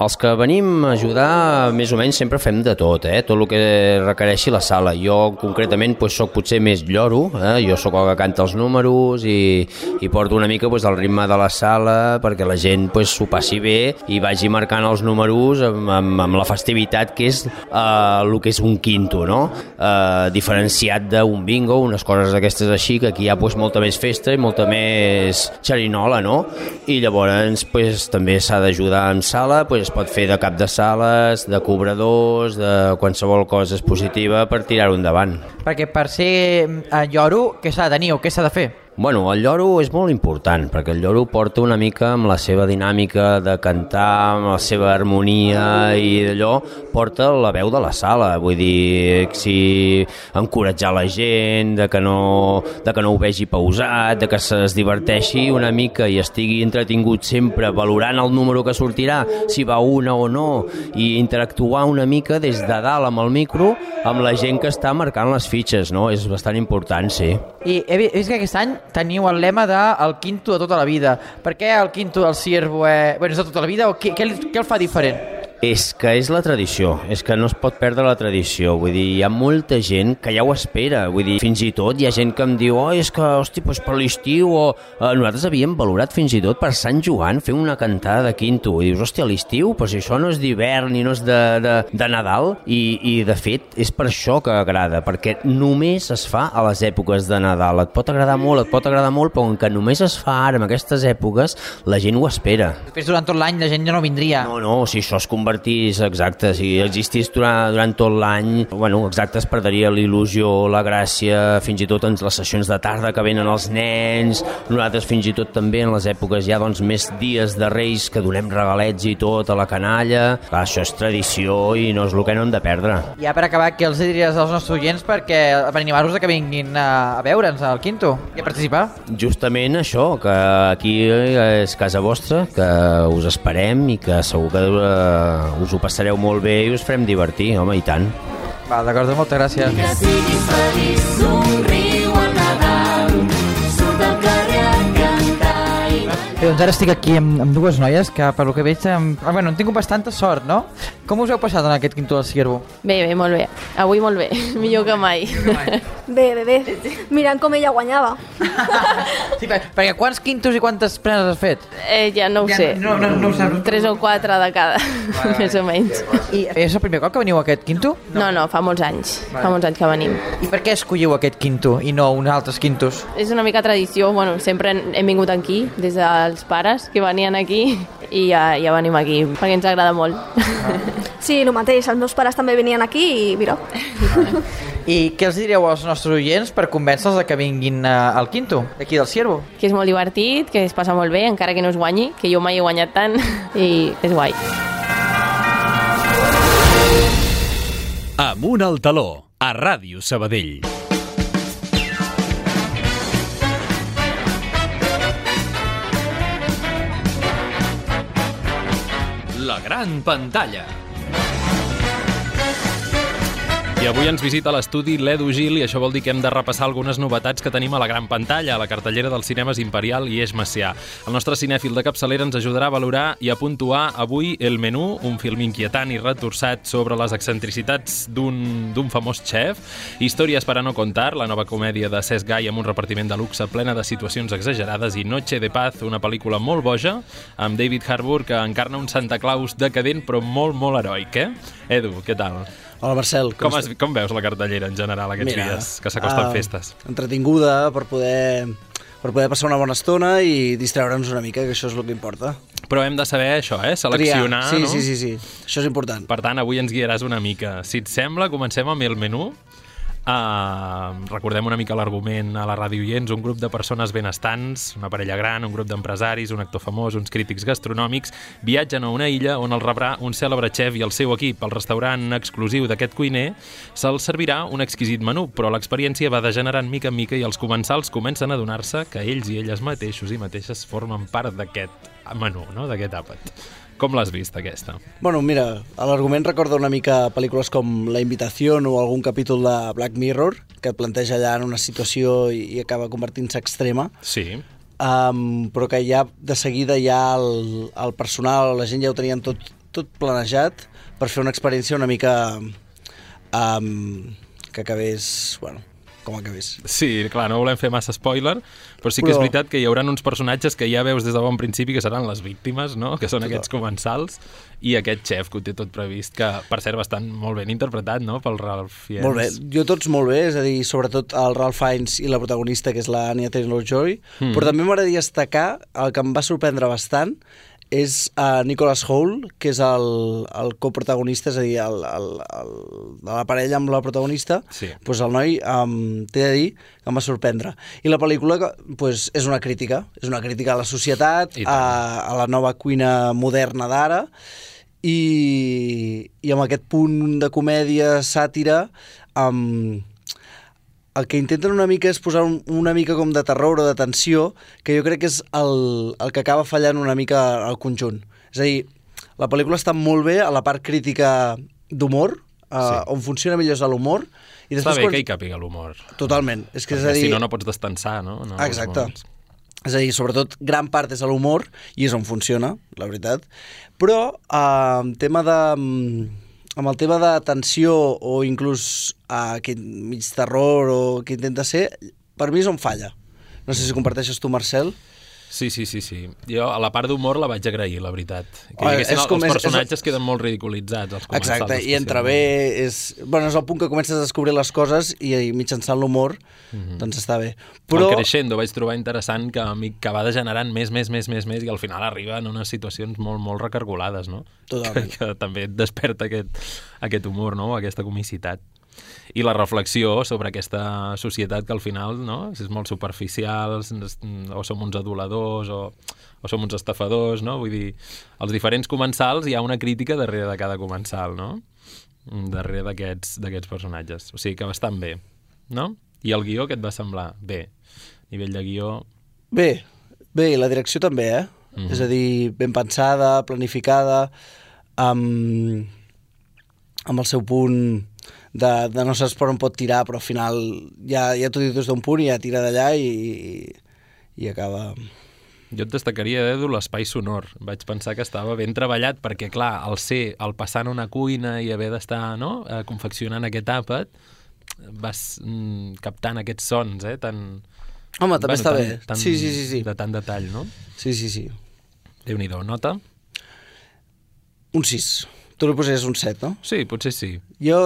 els que venim a ajudar, més o menys sempre fem de tot, eh? tot el que requereixi la sala. Jo concretament pues, soc potser més lloro, eh? jo sóc el que canta els números i, i porto una mica pues, el ritme de la sala perquè la gent pues, s'ho passi bé i vagi marcant els números amb, amb, amb la festivitat que és eh, el que és un quinto, no? Eh, diferenciat d'un bingo, unes coses d'aquestes així, que aquí hi ha pues, molta més festa i molta més xerinola, no? I llavors pues, també s'ha d'ajudar en sala, pues, es pot fer de cap de sales, de cobradors, de qualsevol cosa positiva per tirar-ho endavant. Perquè per ser eh, lloro, què s'ha de tenir o què s'ha de fer? Bueno, el lloro és molt important, perquè el lloro porta una mica amb la seva dinàmica de cantar, amb la seva harmonia i d'allò, porta la veu de la sala, vull dir, si encoratjar la gent, de que no, de que no ho vegi pausat, de que es diverteixi una mica i estigui entretingut sempre valorant el número que sortirà, si va una o no, i interactuar una mica des de dalt amb el micro amb la gent que està marcant les fitxes, no? És bastant important, sí. I he vist que aquest any teniu el lema de el quinto de tota la vida. Per què el quinto del Ciervo eh... bueno, és de tota la vida o què, què, què el fa diferent? És que és la tradició, és que no es pot perdre la tradició. Vull dir, hi ha molta gent que ja ho espera. Vull dir, fins i tot hi ha gent que em diu oh, és que, hosti, doncs per l'estiu o... Eh, nosaltres havíem valorat fins i tot per Sant Joan fer una cantada de quinto. I dius, hòstia, a l'estiu? Però si això no és d'hivern i no és de, de, de Nadal. I, I, de fet, és per això que agrada, perquè només es fa a les èpoques de Nadal. Et pot agradar molt, et pot agradar molt, però que només es fa ara, en aquestes èpoques, la gent ho espera. Després, durant tot l'any, la gent ja no vindria. No, no, si això es convertís, exacte, si existís durant, durant tot l'any, bueno, exacte, es perdria l'il·lusió, la gràcia, fins i tot en les sessions de tarda que venen els nens, nosaltres fins i tot també en les èpoques ja doncs més dies de Reis que donem regalets i tot a la canalla, Clar, això és tradició i no és el que no hem de perdre. Ja per acabar, què els diries als nostres oients perquè per animar-vos que vinguin a, a veure'ns al Quinto i a participar? Justament això, que aquí és casa vostra, que us esperem i que segur que eh, us ho passareu molt bé i us farem divertir, home, i tant. Va, d'acord, moltes gràcies. Que siguis feliç, Bé, doncs ara estic aquí amb, amb dues noies que, per lo que veig, amb... Ah, bueno, han tingut bastanta sort, no? Com us heu passat en aquest quinto del Ciervo? Bé, bé, molt bé. Avui molt bé, millor que mai. Bé, bé, bé. Mirant com ella guanyava. sí, per, perquè quants quintos i quantes prenes has fet? Eh, ja no ho Ja sé. no- no- no ho saps. Tres o quatre de cada, més o menys. I és el primer cop que veniu a aquest quinto? No, no, fa molts anys. Fa molts anys que venim. I per què escolliu aquest quinto i no uns altres quintos? És una mica tradició, bueno, sempre hem vingut aquí, des dels pares que venien aquí, i ja, ja venim aquí, perquè ens agrada molt. Sí, el mateix. Els meus pares també venien aquí i mira. I què els direu als nostres oients per convèncer-los de que vinguin eh, al Quinto, d'aquí del Ciervo? Que és molt divertit, que es passa molt bé, encara que no es guanyi, que jo mai he guanyat tant, i és guai. Amunt al taló, a Ràdio Sabadell. Gran pantalla. I avui ens visita l'estudi l'Edu Gil i això vol dir que hem de repassar algunes novetats que tenim a la gran pantalla, a la cartellera dels cinemes Imperial i Eix Macià. El nostre cinèfil de capçalera ens ajudarà a valorar i a puntuar avui El Menú, un film inquietant i retorçat sobre les excentricitats d'un famós xef, Històries per a no contar, la nova comèdia de Cesc Gai amb un repartiment de luxe plena de situacions exagerades i Noche de Paz, una pel·lícula molt boja, amb David Harbour que encarna un Santa Claus decadent però molt, molt heroic, eh? Edu, què tal? Hola Marcel, Com, has, com veus la cartellera en general aquests Mira, dies que s'acosten ah, festes? Entretinguda per poder, per poder passar una bona estona i distreure'ns una mica, que això és el que importa. Però hem de saber això, eh? Seleccionar, Triar. sí, no? Sí, sí, sí, això és important. Per tant, avui ens guiaràs una mica. Si et sembla, comencem amb el menú. Uh, recordem una mica l'argument a la ràdio Iens, un grup de persones benestants, una parella gran, un grup d'empresaris, un actor famós, uns crítics gastronòmics, viatgen a una illa on el rebrà un cèlebre xef i el seu equip. Al restaurant exclusiu d'aquest cuiner se'ls servirà un exquisit menú, però l'experiència va degenerant mica en mica i els comensals comencen a adonar-se que ells i elles mateixos i mateixes formen part d'aquest menú, no? d'aquest àpat. Com l'has vist, aquesta? Bueno, mira, l'argument recorda una mica pel·lícules com La Invitació o algun capítol de Black Mirror, que et planteja allà en una situació i, i acaba convertint-se extrema. Sí. Um, però que ja de seguida ja el, el personal, la gent ja ho tenien tot, tot planejat per fer una experiència una mica um, que acabés, bueno, com acabés. Sí, clar, no volem fer massa spoiler, però sí que Però- és veritat que hi haurà uns personatges que ja veus des de bon principi que seran les víctimes, no? que són Total. aquests comensals, i aquest xef que ho té tot previst, que per cert bastant molt ben interpretat no? pel Ralph Fiennes. Molt bé, jo tots molt bé, és a dir, sobretot el Ralph Fiennes i la protagonista, que és la Anya Taylor-Joy, Mm. mm. però també m'agradaria destacar, el que em va sorprendre bastant, és uh, Nicholas Hoult, que és el, el coprotagonista, és a dir, el, el, el, de la parella amb la protagonista, Sí. pues el noi, um, t'he de dir, que em va sorprendre. I la pel·lícula pues, és una crítica, és una crítica a la societat, a, a la nova cuina moderna d'ara, i, i amb aquest punt de comèdia, sàtira, um, el que intenten una mica és posar un, una mica com de terror o de tensió, que jo crec que és el, el que acaba fallant una mica al conjunt. És a dir, la pel·lícula està molt bé a la part crítica d'humor, uh, Sí. on funciona millor és l'humor, i Està després bé quan... que hi càpiga l'humor. Totalment. És que és a dir... si no, no pots destensar, no? no Exacte. És a dir, sobretot, gran part és l'humor, i és on funciona, la veritat. Però, eh, tema de, mm, amb el tema de tensió o inclús eh, aquest mig terror o que intenta ser, per mi és on falla. No sé si comparteixes tu, Marcel. Sí, sí, sí, sí. Jo a la part d'humor la vaig agrair, la veritat. Que haguessin és com els és- és- personatges queden molt ridiculitzats, els. Exacte, i entre bé és... Bueno, és el punt que comences a descobrir les coses i, i mitjançant l'humor, Mhm. doncs està bé. Però... El Crescendo vaig trobar interessant que, que va degenerant més, més, més, més, més i al final arriba en unes situacions molt, molt recargolades, no? Totalment. Que, que també et desperta aquest, aquest humor, no? Aquesta comicitat. I la reflexió sobre aquesta societat que al final no? és molt superficial, o som uns aduladors o, o som uns estafadors, no? Vull dir, els diferents comensals hi ha una crítica darrere de cada comensal, no? Darrere d'aquests personatges. O sigui que bastant bé, no? I el guió què et va semblar? Bé. Nivell de guió... Bé, bé, i la direcció també, eh? Mhm. És a dir, ben pensada, planificada, amb, amb el seu punt de, de no saps per on pot tirar, però al final ja, ja t'ho diu des d'un punt i ja tira d'allà i, i, i acaba... Jo et destacaria, Edu, l'espai sonor. Vaig pensar que estava ben treballat perquè, clar, al ser, al passar en una cuina i haver d'estar no, eh, confeccionant aquest àpat, vas mm, captant aquests sons, eh, tan... Home, també està tan, bé. Tan, Sí, sí, sí, sí. De tant detall, no? Sí, sí, sí. Déu-n'hi-do, nota? Un 6. Tu li posaries un 7, no? Sí, potser sí. Jo,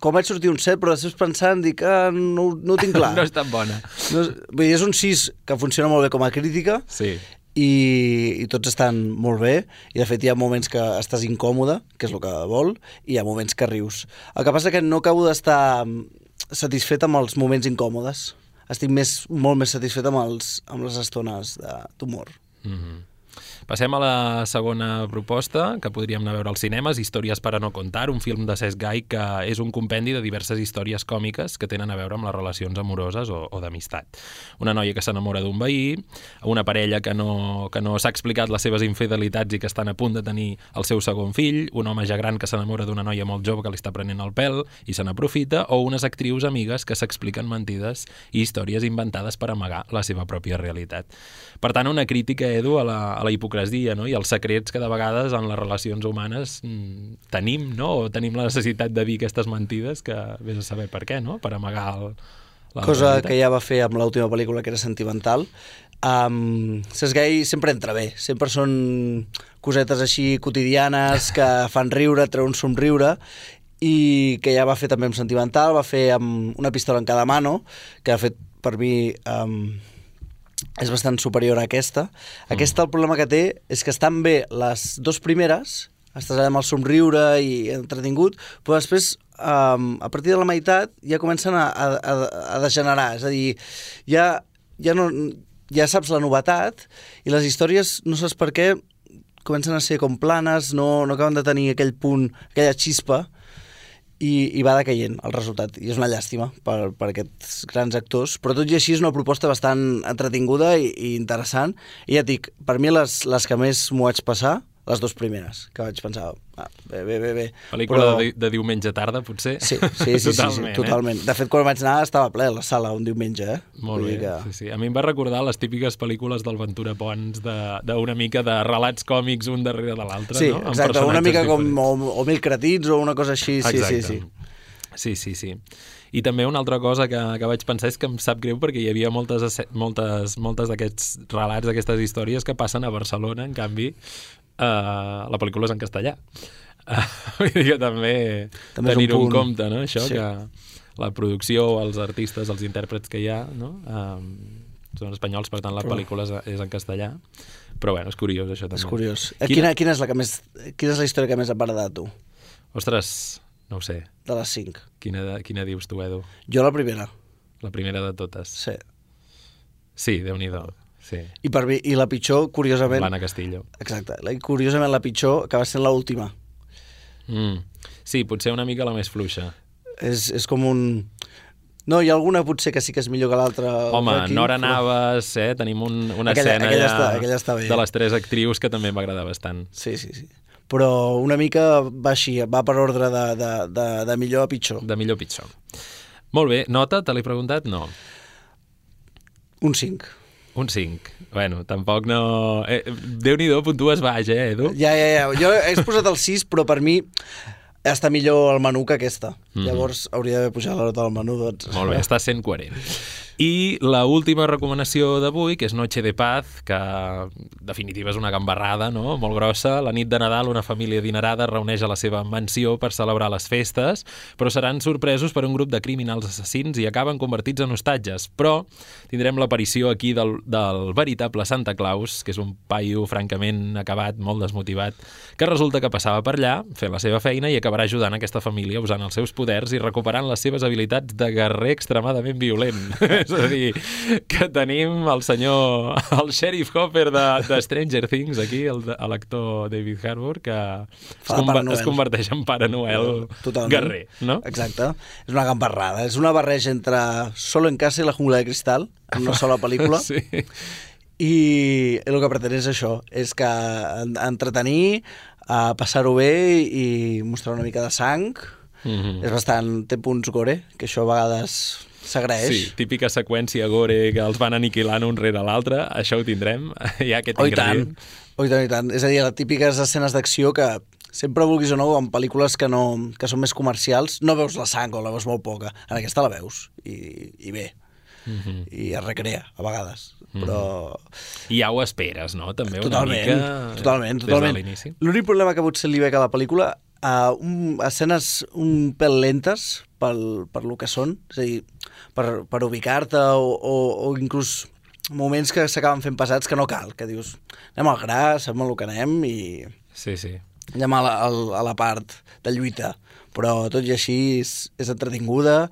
com vaig sortir un 7, però després pensant, dic, ah, no, no ho tinc clar. no és tan bona. No, és- vull dir, és un 6 que funciona molt bé com a crítica, Sí. i, i tots estan molt bé i de fet hi ha moments que estàs incòmode que és el que vol, i hi ha moments que rius el que passa que no acabo d'estar satisfet amb els moments incòmodes. Estic més, molt més satisfet amb, els, amb les estones de- d'humor. Mm -hmm. Passem a la segona proposta, que podríem anar a veure als cinemes, Històries per a no contar, un film de Cesc Gai que és un compendi de diverses històries còmiques que tenen a veure amb les relacions amoroses o, o d'amistat. Una noia que s'enamora d'un veí, una parella que no, que no s'ha explicat les seves infidelitats i que estan a punt de tenir el seu segon fill, un home ja gran que s'enamora d'una noia molt jove que li està prenent el pèl i se n'aprofita, o unes actrius amigues que s'expliquen mentides i històries inventades per amagar la seva pròpia realitat. Per tant, una crítica, Edu, a la, a la hipocresia no? i als secrets que de vegades en les relacions humanes mm, tenim, no? o tenim la necessitat de dir aquestes mentides que vés a saber per què, no? per amagar el, la Cosa realitat. que ja va fer amb l'última pel·lícula, que era Sentimental. Um, Gay sempre entra bé, sempre són cosetes així quotidianes que fan riure, treuen un somriure, i que ja va fer també amb Sentimental, va fer amb Una pistola en cada mano, que ha fet per mi um, és bastant superior a aquesta. Aquesta el problema que té és que estan bé les dues primeres, estàs allà amb el somriure i entretingut, però després, um, a partir de la meitat, ja comencen a, a, a, a degenerar. És a dir, ja, ja, no, ja saps la novetat i les històries, no saps per què, comencen a ser com planes, no, no acaben de tenir aquell punt, aquella xispa, i, i va decaient el resultat. I és una llàstima per, per aquests grans actors, però tot i així és una proposta bastant entretinguda i, i interessant. I ja et dic, per mi les, les que més m'ho vaig passar, les dues primeres, que vaig pensar, ah, bé, bé, bé, bé. Pel·lícula Però... de, de diumenge tarda, potser? Sí, sí, sí, totalment, sí, sí, totalment. De fet, quan vaig anar estava ple la sala un diumenge, eh? Molt Vull bé, que... sí, sí. A mi em va recordar les típiques pel·lícules del Ventura Pons d'una mica de relats còmics un darrere de l'altre, Sí, no? Amb exacte, una mica com diferents. o, o Mil Cretins o una cosa així, sí, Exacte. sí, sí. Sí, sí, sí. I també una altra cosa que, que vaig pensar és que em sap greu perquè hi havia moltes, moltes, moltes d'aquests relats, d'aquestes històries que passen a Barcelona, en canvi, eh, la pel·lícula és en castellà. Uh, vull dir que també, També tenir-ho en compte, no? Això, Sí. que la producció, els artistes, els intèrprets que hi ha, no? Um, són espanyols, per tant la pel·lícula és, és en castellà. Però bueno, és curiós això també. És curiós. Eh, Quina... Quina, quina, és la que més, quina és la història que més et va agradar a tu, Ostres, no ho sé. de les cinc? Quina, de- quina dius tu, Edu? Jo la primera, La primera de totes. sí. Sí, déu nhi Sí. I, per mi, I la pitjor, curiosament... L'Anna Castillo. Exacte. La, curiosament, la pitjor acaba sent l'última. Mm. Sí, potser una mica la més fluixa. És, és com un... No, hi ha alguna potser que sí que és millor que l'altra. Home, aquí, Nora però- Navas, eh? tenim un, una Aquella- escena aquella ja està- aquella està bé. de les tres actrius que també m'agrada bastant. Sí, sí, sí. Però una mica va així, va per ordre de, de, de, de millor a pitjor. De millor a pitjor. Molt bé, nota, te l'he preguntat? No. Un 5. Un 5. Bueno, tampoc no... Eh, Déu-n'hi-do, puntues baix, eh, Edu? Ja, ja, ja. Jo he posat el 6, però per mi està millor el menú que aquesta. Mm. -hmm. Llavors hauria d'haver pujat la nota del menú, doncs... Molt bé, està sent coherent. I la última recomanació d'avui, que és Noche de Paz, que definitiva és una gambarrada, no? molt grossa. La nit de Nadal una família adinerada es reuneix a la seva mansió per celebrar les festes, però seran sorpresos per un grup de criminals assassins i acaben convertits en hostatges. Però tindrem l'aparició aquí del, del veritable Santa Claus, que és un paio francament acabat, molt desmotivat, que resulta que passava per allà, fent la seva feina i acabarà ajudant aquesta família usant els seus poders i recuperant les seves habilitats de guerrer extremadament violent. és a dir, que tenim el senyor, el sheriff Hopper de, de Stranger Things aquí, l'actor David Harbour, que es, conver es converteix en Pare Noel Totalment. guerrer, no? Exacte. És una gambarrada. És una barreja entre Solo en casa i La jungla de cristal, en una sola pel·lícula. Sí. I el que pretén és això, és que en- entretenir, a passar-ho bé i mostrar una mica de sang. Mhm. És bastant... té punts gore, que això a vegades s'agraeix. Sí, típica seqüència gore que els van aniquilant un rere l'altre, això ho tindrem, hi ha aquest Oh, i tant. ingredient. Oh, i tant, i tant. És a dir, les típiques escenes d'acció que sempre vulguis o no, en pel·lícules que, no, que són més comercials, no veus la sang o la veus molt poca. En aquesta la veus, i, i bé. Mhm. I es recrea, a vegades. Però... I ja ho esperes, no? També Totalment, una mica... totalment, des totalment. l'inici. L'únic problema que potser li veig a la pel·lícula, uh, un, escenes un pèl lentes pel, per lo que són, és a dir, per, per ubicar-te o, o, o inclús moments que s'acaben fent pesats que no cal, que dius, anem al gra, sabem el que anem i... Sí, sí. allà a la, a la part de lluita, però tot i així és, és entretinguda,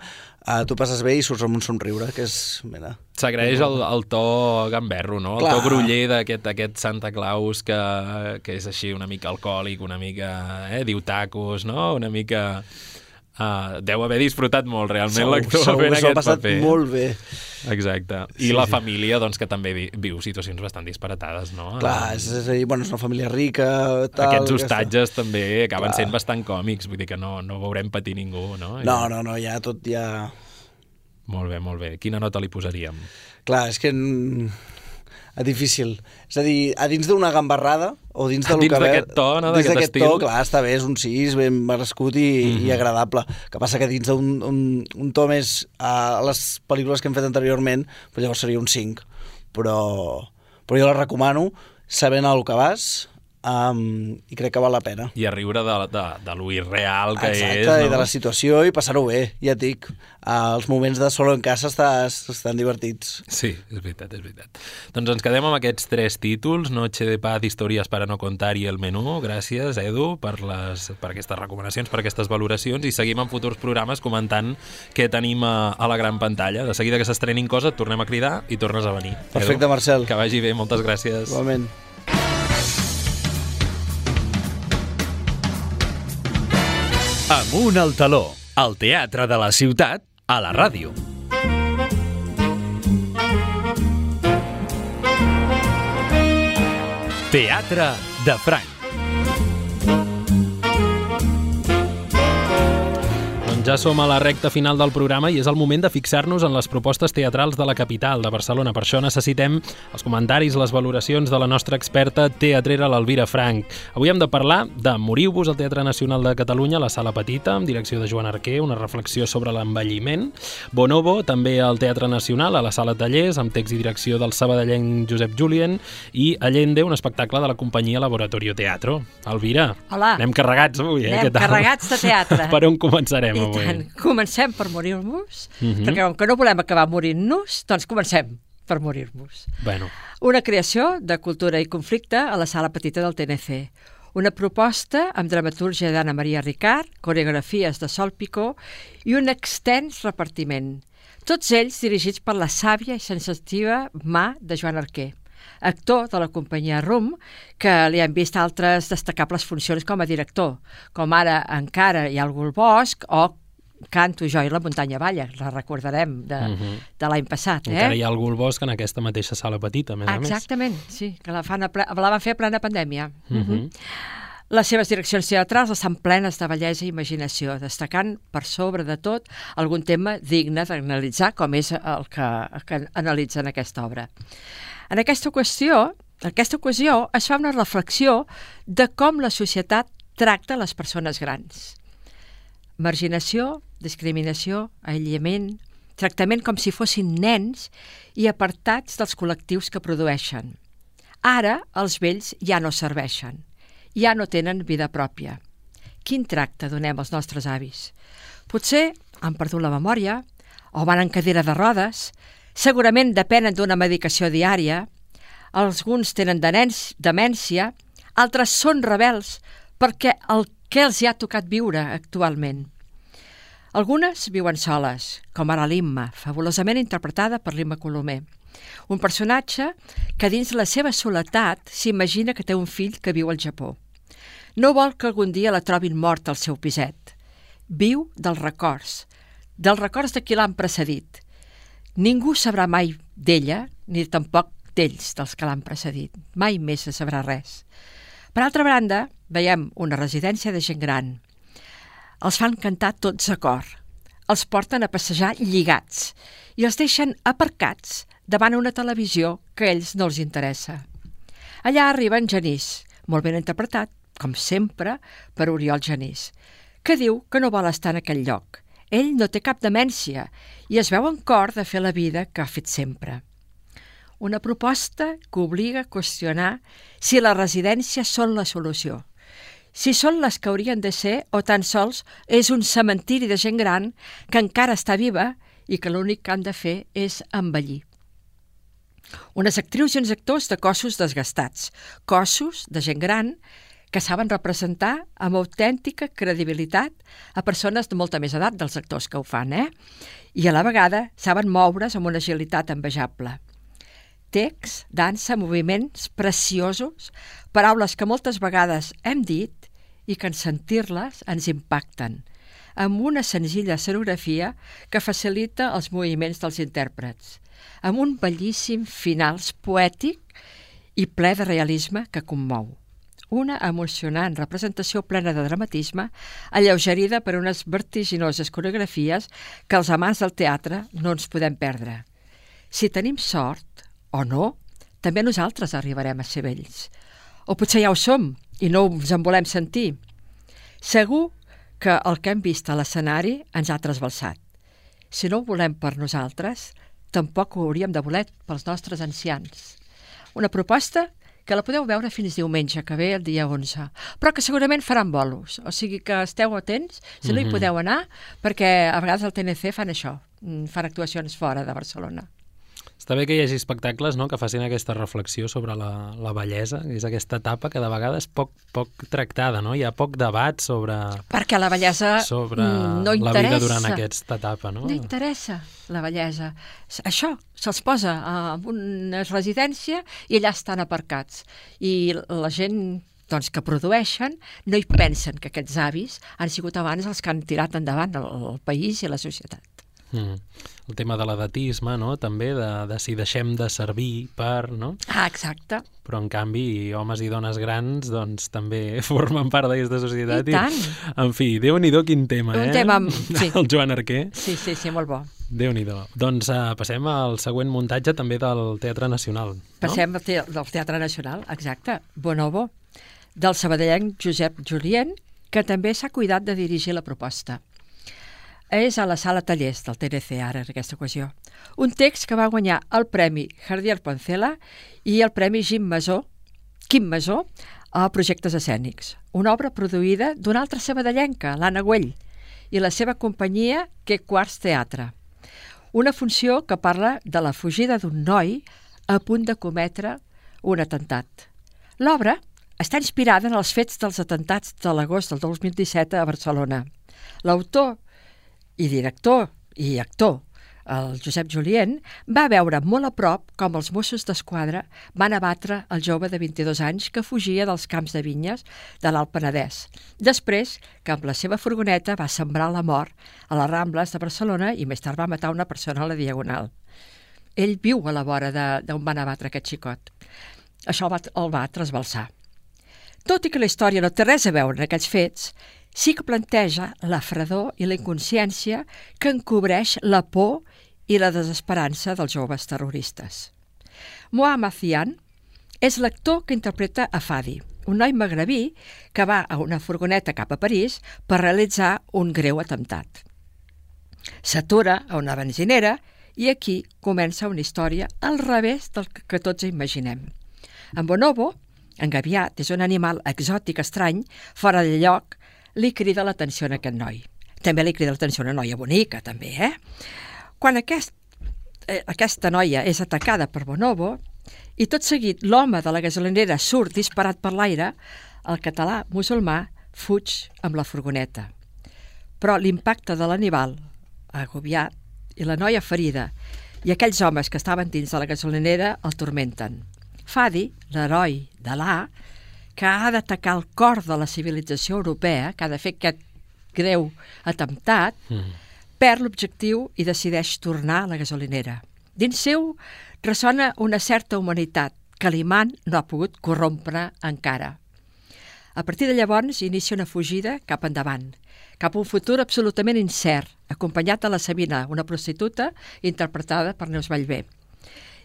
uh, tu passes bé i surts amb un somriure, que és... Mira, S'agraeix el, el to gamberro, no? El Clar. to gruller d'aquest aquest Santa Claus que, que és així una mica alcohòlic, una mica, eh, diu tacos, no? Una mica... Uh, deu haver disfrutat molt realment l'actor fent aquest passat paper. molt bé. Exacte. I Sí, la sí. família, doncs, que també vi, viu situacions bastant disparatades, no? Clar, és, és a dir, bueno, és una família rica, tal... Aquests aquesta- hostatges també acaben Clar. sent bastant còmics, vull dir que no, no veurem patir ningú, no? No, no, no, ja tot ja... Molt bé, molt bé. Quina nota li posaríem? Clar, és que... difícil. És a dir, a dins d'una gambarrada, o dins del Dins que ve- d'aquest to, no? Dins D'aquest d'aquest to, clar, està bé, és un 6, ben merescut i, mm Mhm. -hmm. i agradable. que passa que dins d'un un, un to més a les pel·lícules que hem fet anteriorment, doncs llavors seria un 5. Però, però jo la recomano, sabent el que vas, um, i crec que val la pena. I a riure de, de, de lo irreal que Exacte, és, no? i de la situació i passar-ho bé, ja et dic. Uh, els moments de solo en casa estàs, estan divertits. Sí, és veritat, és veritat. Doncs ens quedem amb aquests tres títols, Noche de paz, Històries para no contar i El menú. Gràcies, Edu, per, les, per aquestes recomanacions, per aquestes valoracions i seguim en futurs programes comentant què tenim a, a la gran pantalla. De seguida que s'estrenin coses, tornem a cridar i tornes a venir. Perfecte, Marcel. Que vagi bé, moltes gràcies. Igualment. Amunt al taló, al teatre de la ciutat, a la ràdio. Teatre de Franc. Ja som a la recta final del programa i és el moment de fixar-nos en les propostes teatrals de la capital de Barcelona. Per això necessitem els comentaris, les valoracions de la nostra experta teatrera, l'Elvira Frank. Avui hem de parlar de Moriu-vos al Teatre Nacional de Catalunya, a la Sala Petita, amb direcció de Joan Arquer, una reflexió sobre l'envelliment. Bonobo, també al Teatre Nacional, a la Sala Tallers, amb text i direcció del sabadellenc Josep Julien, i Allende, un espectacle de la companyia Laboratorio Teatro. Elvira, Hola. anem carregats avui, eh? Anem Què tal? carregats de teatre. per on començarem I avui? tant. Comencem per morir-nos, Mhm. perquè com que no volem acabar morint-nos, doncs comencem per morir-nos. Bueno, Una creació de cultura i conflicte a la sala petita del TNC. Una proposta amb dramatúrgia d'Anna Maria Ricard, coreografies de Sol Picó i un extens repartiment. Tots ells dirigits per la sàvia i sensitiva mà de Joan Arquer actor de la companyia RUM, que li han vist altres destacables funcions com a director, com ara Encara ha algú al bosc o Canto jo i la muntanya balla, la recordarem de, Mhm. de l'any passat. Eh? encara hi ha algú al bosc en aquesta mateixa sala petita, a més a més. Exactament, sí, que la, fan a ple, la van fer a plena pandèmia. Mhm. Les seves direccions teatrals estan plenes de bellesa i imaginació, destacant per sobre de tot algun tema digne d'analitzar, com és el que, el que analitza en aquesta obra. En aquesta qüestió, en aquesta ocasió es fa una reflexió de com la societat tracta les persones grans. Marginació, discriminació, aïllament, tractament com si fossin nens i apartats dels col·lectius que produeixen. Ara els vells ja no serveixen, ja no tenen vida pròpia. Quin tracte donem als nostres avis? Potser han perdut la memòria, o van en cadira de rodes, segurament depenen d'una medicació diària, alguns tenen demència, altres són rebels perquè el que els hi ha tocat viure actualment. Algunes viuen soles, com ara l'Imma, fabulosament interpretada per l'Imma Colomer. Un personatge que dins la seva soledat s'imagina que té un fill que viu al Japó. No vol que algun dia la trobin mort al seu piset. Viu dels records, dels records de qui l'han precedit. Ningú sabrà mai d'ella, ni tampoc d'ells, dels que l'han precedit. Mai més se sabrà res. Per altra banda, veiem una residència de gent gran. Els fan cantar tots a cor. Els porten a passejar lligats i els deixen aparcats davant una televisió que a ells no els interessa. Allà arriba en Genís, molt ben interpretat, com sempre, per Oriol Genís, que diu que no vol estar en aquell lloc. Ell no té cap demència i es veu en cor de fer la vida que ha fet sempre. Una proposta que obliga a qüestionar si les residències són la solució, si són les que haurien de ser o tan sols és un cementiri de gent gran que encara està viva i que l'únic que han de fer és envellir. Unes actrius i uns actors de cossos desgastats, cossos de gent gran que saben representar amb autèntica credibilitat a persones de molta més edat dels actors que ho fan, eh? I a la vegada saben moure's amb una agilitat envejable. Text, dansa, moviments preciosos, paraules que moltes vegades hem dit i que en sentir-les ens impacten, amb una senzilla escenografia que facilita els moviments dels intèrprets, amb un bellíssim finals poètic i ple de realisme que commou. Una emocionant representació plena de dramatisme, alleugerida per unes vertiginoses coreografies que els amants del teatre no ens podem perdre. Si tenim sort, o no, també nosaltres arribarem a ser vells. O potser ja ho som i no ens en volem sentir. Segur que el que hem vist a l'escenari ens ha trasbalsat. Si no ho volem per nosaltres, tampoc ho hauríem de voler pels nostres ancians. Una proposta que la podeu veure fins diumenge, que ve el dia 11, però que segurament faran bolos, o sigui que esteu atents, si no hi Mhm. podeu anar, perquè a vegades al TNC fan això, mm, fan actuacions fora de Barcelona. Està bé que hi hagi espectacles no? que facin aquesta reflexió sobre la, la bellesa, que és aquesta etapa que de vegades poc, poc tractada, no? Hi ha poc debat sobre, Perquè la bellesa sobre mm, no la interessa. vida durant aquesta etapa, no? No interessa la bellesa. Això se'ls posa en una residència i allà estan aparcats. I la gent doncs, que produeixen no hi pensen que aquests avis han sigut abans els que han tirat endavant el, el país i la societat. Mm. El tema de l'edatisme, no? també, de, de si deixem de servir per... No? Ah, exacte. Però, en canvi, homes i dones grans doncs, també formen part d'aquesta societat. I tant. En fi, déu-n'hi-do quin tema, Un eh? tema, sí. El Joan Arquer. Sí, sí, sí, molt bo. Déu-n'hi-do. Doncs uh, passem al següent muntatge també del Teatre Nacional. Passem al te del Teatre Nacional, exacte, Bonobo, del sabadellenc Josep Julien, que també s'ha cuidat de dirigir la proposta. És a la sala Tallers del TNC ara, en aquesta ocasió. Un text que va guanyar el Premi Jardier Poncela i el Premi Jim Masó, Quim Masó, a projectes escènics. Una obra produïda d'una altra sabadellenca, l'Anna Güell, i la seva companyia Que Quarts Teatre. Una funció que parla de la fugida d'un noi a punt de cometre un atemptat. L'obra està inspirada en els fets dels atentats de l'agost del 2017 a Barcelona. L'autor i director i actor, el Josep Julien, va veure molt a prop com els Mossos d'Esquadra van abatre el jove de 22 anys que fugia dels camps de vinyes de l'Alt Penedès, després que amb la seva furgoneta va sembrar la mort a les Rambles de Barcelona i més tard va matar una persona a la Diagonal. Ell viu a la vora d'on van abatre aquest xicot. Això el va, el va trasbalsar. Tot i que la història no té res a veure en aquests fets, sí que planteja la fredor i la inconsciència que encobreix la por i la desesperança dels joves terroristes. Mohamed Zian és l'actor que interpreta a Fadi, un noi magrebí que va a una furgoneta cap a París per realitzar un greu atemptat. S'atura a una benzinera i aquí comença una història al revés del que tots imaginem. En Bonobo, engaviat, és un animal exòtic estrany, fora de lloc, li crida l'atenció a aquest noi. També li crida l'atenció a una noia bonica, també, eh? Quan aquest, eh, aquesta noia és atacada per Bonobo i tot seguit l'home de la gasolinera surt disparat per l'aire, el català musulmà fuig amb la furgoneta. Però l'impacte de l'animal, agobiat, i la noia ferida, i aquells homes que estaven dins de la gasolinera el tormenten. Fadi, l'heroi de l'A, que ha d'atacar el cor de la civilització europea, que ha de fer aquest greu atemptat, Mm. perd l'objectiu i decideix tornar a la gasolinera. Dins seu ressona una certa humanitat que l'imant no ha pogut corrompre encara. A partir de llavors inicia una fugida cap endavant, cap a un futur absolutament incert, acompanyat de la Sabina, una prostituta interpretada per Neus Vallvé,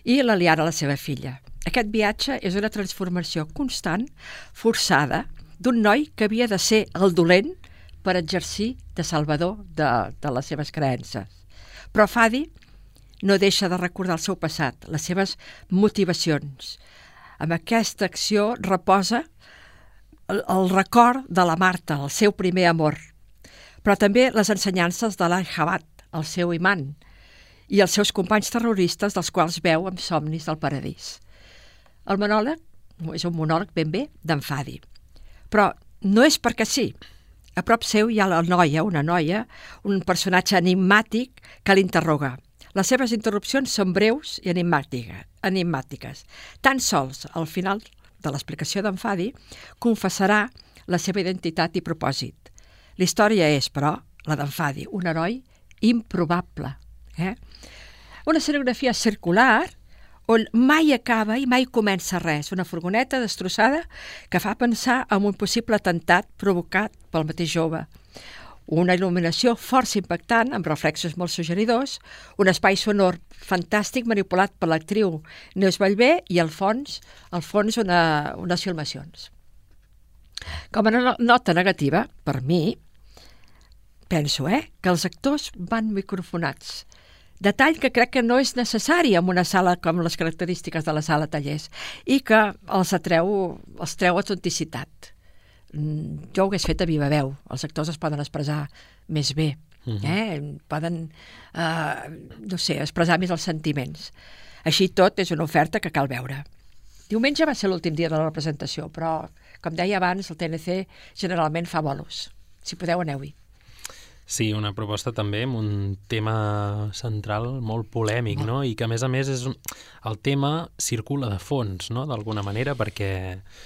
i la Liara, la seva filla. Aquest viatge és una transformació constant, forçada, d'un noi que havia de ser el dolent per exercir de salvador de, de les seves creences. Però Fadi no deixa de recordar el seu passat, les seves motivacions. Amb aquesta acció reposa el, el record de la Marta, el seu primer amor, però també les ensenyances de l'Anjabat, el seu imant, i els seus companys terroristes dels quals veu amb somnis del paradís. El monòleg és un monòleg ben bé d'en Fadi. Però no és perquè sí. A prop seu hi ha la noia, una noia, un personatge enigmàtic que l'interroga. Les seves interrupcions són breus i enigmàtiques. Tan sols, al final de l'explicació d'en Fadi, confessarà la seva identitat i propòsit. La història és, però, la d'en Fadi, un heroi improbable. Eh? Una escenografia circular on mai acaba i mai comença res. Una furgoneta destrossada que fa pensar en un possible atemptat provocat pel mateix jove. Una il·luminació força impactant, amb reflexos molt suggeridors, un espai sonor fantàstic manipulat per l'actriu Neus Vallvé i al fons, al fons una, unes filmacions. Com a nota negativa, per mi, penso eh, que els actors van microfonats, Detall que crec que no és necessari en una sala com les característiques de la sala tallers i que els atreu, els treu autenticitat. Mm, jo ho hagués fet a viva veu. Els actors es poden expressar més bé, uh -huh. eh? poden, eh, no sé, expressar més els sentiments. Així tot és una oferta que cal veure. Diumenge va ser l'últim dia de la representació, però, com deia abans, el TNC generalment fa bolos. Si podeu, aneu-hi. Sí, una proposta també amb un tema central molt polèmic, no? I que, a més a més, és un... el tema circula de fons, no?, d'alguna manera, perquè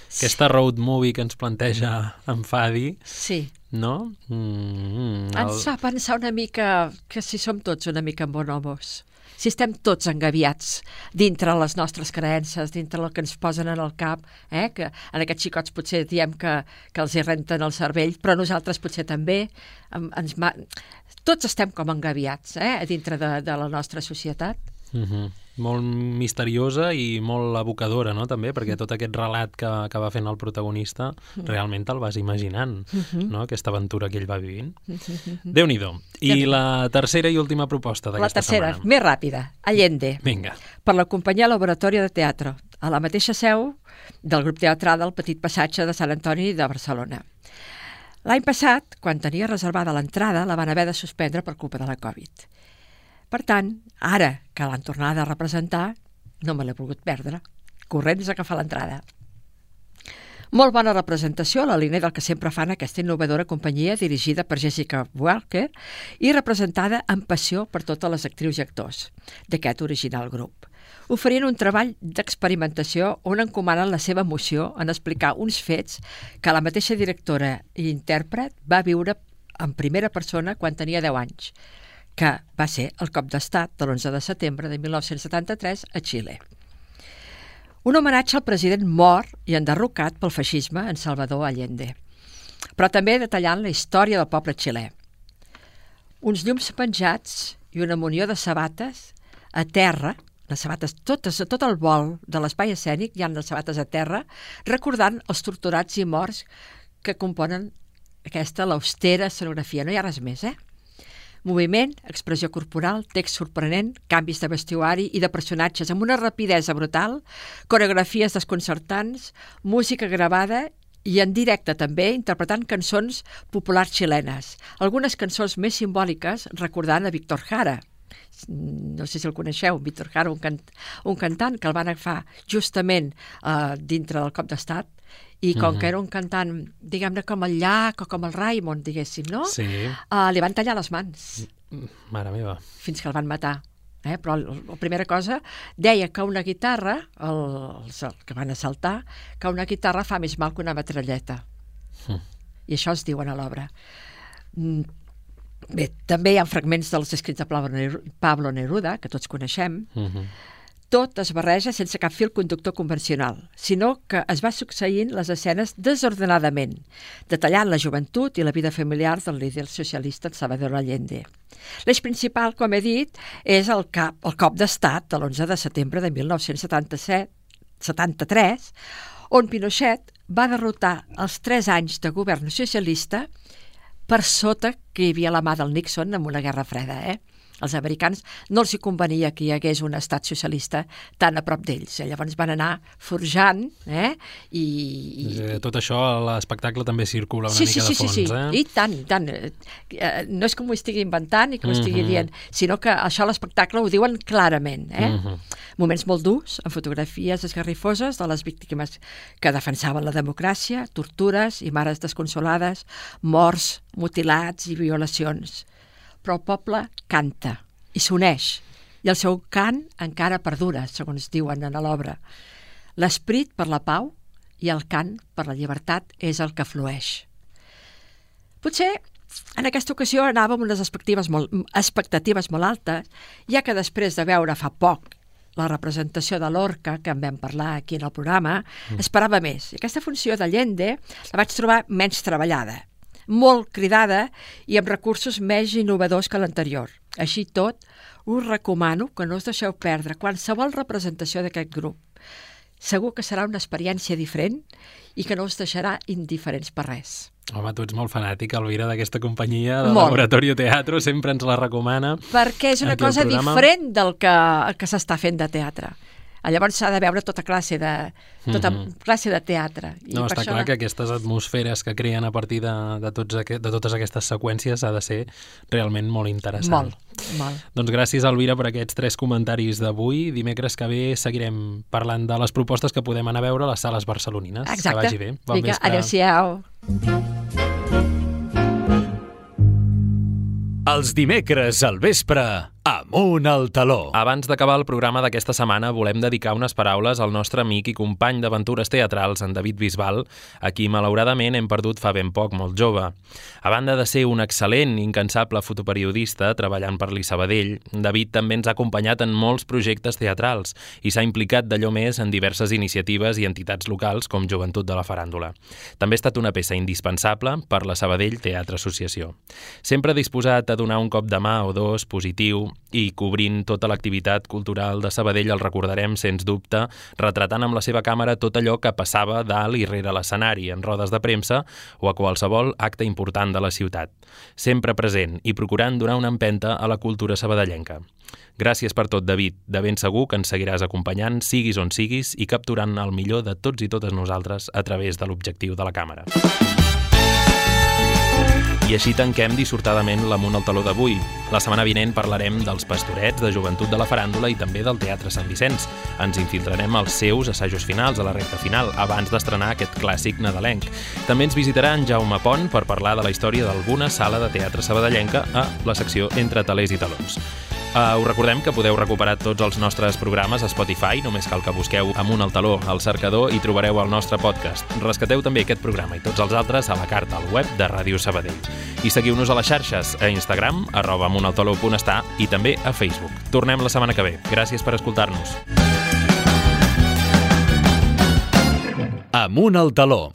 sí. aquesta road movie que ens planteja en Fadi... Sí. No? Mm, el... Ens fa pensar una mica que si som tots una mica bonobos si estem tots engaviats dintre les nostres creences, dintre el que ens posen en el cap, eh? que en aquests xicots potser diem que, que els hi renten el cervell, però nosaltres potser també, ens, tots estem com engaviats eh? dintre de, de la nostra societat. Mm -hmm molt misteriosa i molt evocadora, no?, també, perquè tot aquest relat que, que va fent el protagonista mm. realment te'l vas imaginant, mm-hmm. no?, aquesta aventura que ell va vivint. Mm-hmm. Déu-n'hi-do. I la tercera i última proposta d'aquesta setmana. La tercera, més ràpida, Allende. Vinga. Per la companyia Laboratori de Teatre, a la mateixa seu del grup teatral del Petit Passatge de Sant Antoni de Barcelona. L'any passat, quan tenia reservada l'entrada, la van haver de suspendre per culpa de la Covid. Per tant, ara que l'han tornada a representar, no me l'he volgut perdre. Corrents a agafar l'entrada. Molt bona representació a la línia del que sempre fan aquesta innovadora companyia dirigida per Jessica Walker i representada amb passió per totes les actrius i actors d'aquest original grup. Oferint un treball d'experimentació on encomanen la seva emoció en explicar uns fets que la mateixa directora i intèrpret va viure en primera persona quan tenia 10 anys, que va ser el cop d'estat de l'11 de setembre de 1973 a Xile. Un homenatge al president mort i enderrocat pel feixisme en Salvador Allende, però també detallant la història del poble xilè. Uns llums penjats i una munió de sabates a terra, les sabates totes, a tot el vol de l'espai escènic, hi ha les sabates a terra, recordant els torturats i morts que componen aquesta l'austera escenografia. No hi ha res més, eh? Moviment, expressió corporal, text sorprenent, canvis de vestuari i de personatges amb una rapidesa brutal, coreografies desconcertants, música gravada i en directe també interpretant cançons populars xilenes. Algunes cançons més simbòliques recordant a Víctor Jara, no sé si el coneixeu, Víctor Jara, un, can, un cantant que el van agafar justament uh, dintre del cop d'estat i com uh -huh. que era un cantant, diguem-ne, com el Llach o com el Raimon, diguéssim, no? Sí. Uh, li van tallar les mans. Mare meva. Fins que el van matar. Eh? Però la primera cosa deia que una guitarra, el, el que van assaltar, que una guitarra fa més mal que una metralleta. Uh -huh. I això es diuen a l'obra. Mm, bé, també hi ha fragments dels escrits de Pablo Neruda, que tots coneixem, uh -huh tot es barreja sense cap fil conductor convencional, sinó que es va succeint les escenes desordenadament, detallant la joventut i la vida familiar del líder socialista Salvador Allende. L'eix principal, com he dit, és el, cap, el cop d'estat de l'11 de setembre de 1973, on Pinochet va derrotar els tres anys de govern socialista per sota que hi havia la mà del Nixon en una guerra freda, eh? Als americans no els hi convenia que hi hagués un estat socialista tan a prop d'ells. Eh? Llavors van anar forjant eh? i... i... Tot això a l'espectacle també circula una sí, mica sí, de fons, sí, sí. eh? I tant, i tant. Eh, no és que m'ho estigui inventant i que ho estigui Mhm. dient, sinó que això a l'espectacle ho diuen clarament. Eh? Mhm. Moments molt durs, amb fotografies esgarrifoses de les víctimes que defensaven la democràcia, tortures i mares desconsolades, morts, mutilats i violacions. Però el poble canta i s'uneix, i el seu cant encara perdura, segons diuen en l'obra. L'esperit per la pau i el cant per la llibertat és el que flueix. Potser en aquesta ocasió anava amb unes expectatives molt, expectatives molt altes, ja que després de veure fa poc la representació de l'Orca, que en vam parlar aquí en el programa, mm. esperava més. I aquesta funció d'Allende la vaig trobar menys treballada, molt cridada i amb recursos més innovadors que l'anterior. Així tot, us recomano que no us deixeu perdre qualsevol representació d'aquest grup. Segur que serà una experiència diferent i que no us deixarà indiferents per res. Home, tu ets molt fanàtic, Elvira, d'aquesta companyia de Molt. Laboratorio Teatro, sempre ens la recomana. Perquè és una cosa diferent del que, el que s'està fent de teatre. Llavors s'ha de veure tota classe de, tota Mhm. classe de teatre. I No, per està això clar que aquestes atmosferes que creen a partir de, de, tots aqu de totes aquestes seqüències ha de ser realment molt interessant. Molt, molt. Doncs gràcies, Elvira, per aquests tres comentaris d'avui. Dimecres que ve seguirem parlant de les propostes que podem anar a veure a les sales barcelonines. Exacte. Que vagi bé. Bon Vinga, vespre. adéu-siau. Els dimecres al vespre, amunt al taló. Abans d'acabar el programa d'aquesta setmana, volem dedicar unes paraules al nostre amic i company d'aventures teatrals, en David Bisbal, a qui malauradament hem perdut fa ben poc, molt jove. A banda de ser un excel·lent, incansable fotoperiodista treballant per l'Isabadell, David també ens ha acompanyat en molts projectes teatrals i s'ha implicat d'allò més en diverses iniciatives i entitats locals com Joventut de la Faràndula. També ha estat una peça indispensable per la Sabadell Teatre Associació. Sempre disposat a donar un cop de mà o dos positiu i cobrint tota l'activitat cultural de Sabadell el recordarem, sens dubte, retratant amb la seva càmera tot allò que passava dalt i rere l'escenari, en rodes de premsa o a qualsevol acte important de la ciutat. Sempre present i procurant donar una empenta a la cultura sabadellenca. Gràcies per tot, David. De ben segur que ens seguiràs acompanyant, siguis on siguis, i capturant el millor de tots i totes nosaltres a través de l'objectiu de la càmera. Així tanquem dissortadament l'Amunt al taló d'avui. La setmana vinent parlarem dels pastorets, de joventut de la faràndula i també del Teatre Sant Vicenç. Ens infiltrarem als seus assajos finals, a la recta final, abans d'estrenar aquest clàssic nadalenc. També ens visitarà en Jaume Pont per parlar de la història d'alguna sala de teatre sabadellenca a la secció Entre talers i talons. Uh, us recordem que podeu recuperar tots els nostres programes a Spotify, només cal que busqueu amunt al taló al cercador i trobareu el nostre podcast. Rescateu també aquest programa i tots els altres a la carta al web de Ràdio Sabadell. I seguiu-nos a les xarxes, a Instagram, arroba amuntaltaló.està i també a Facebook. Tornem la setmana que ve. Gràcies per escoltar-nos. Amunt al taló.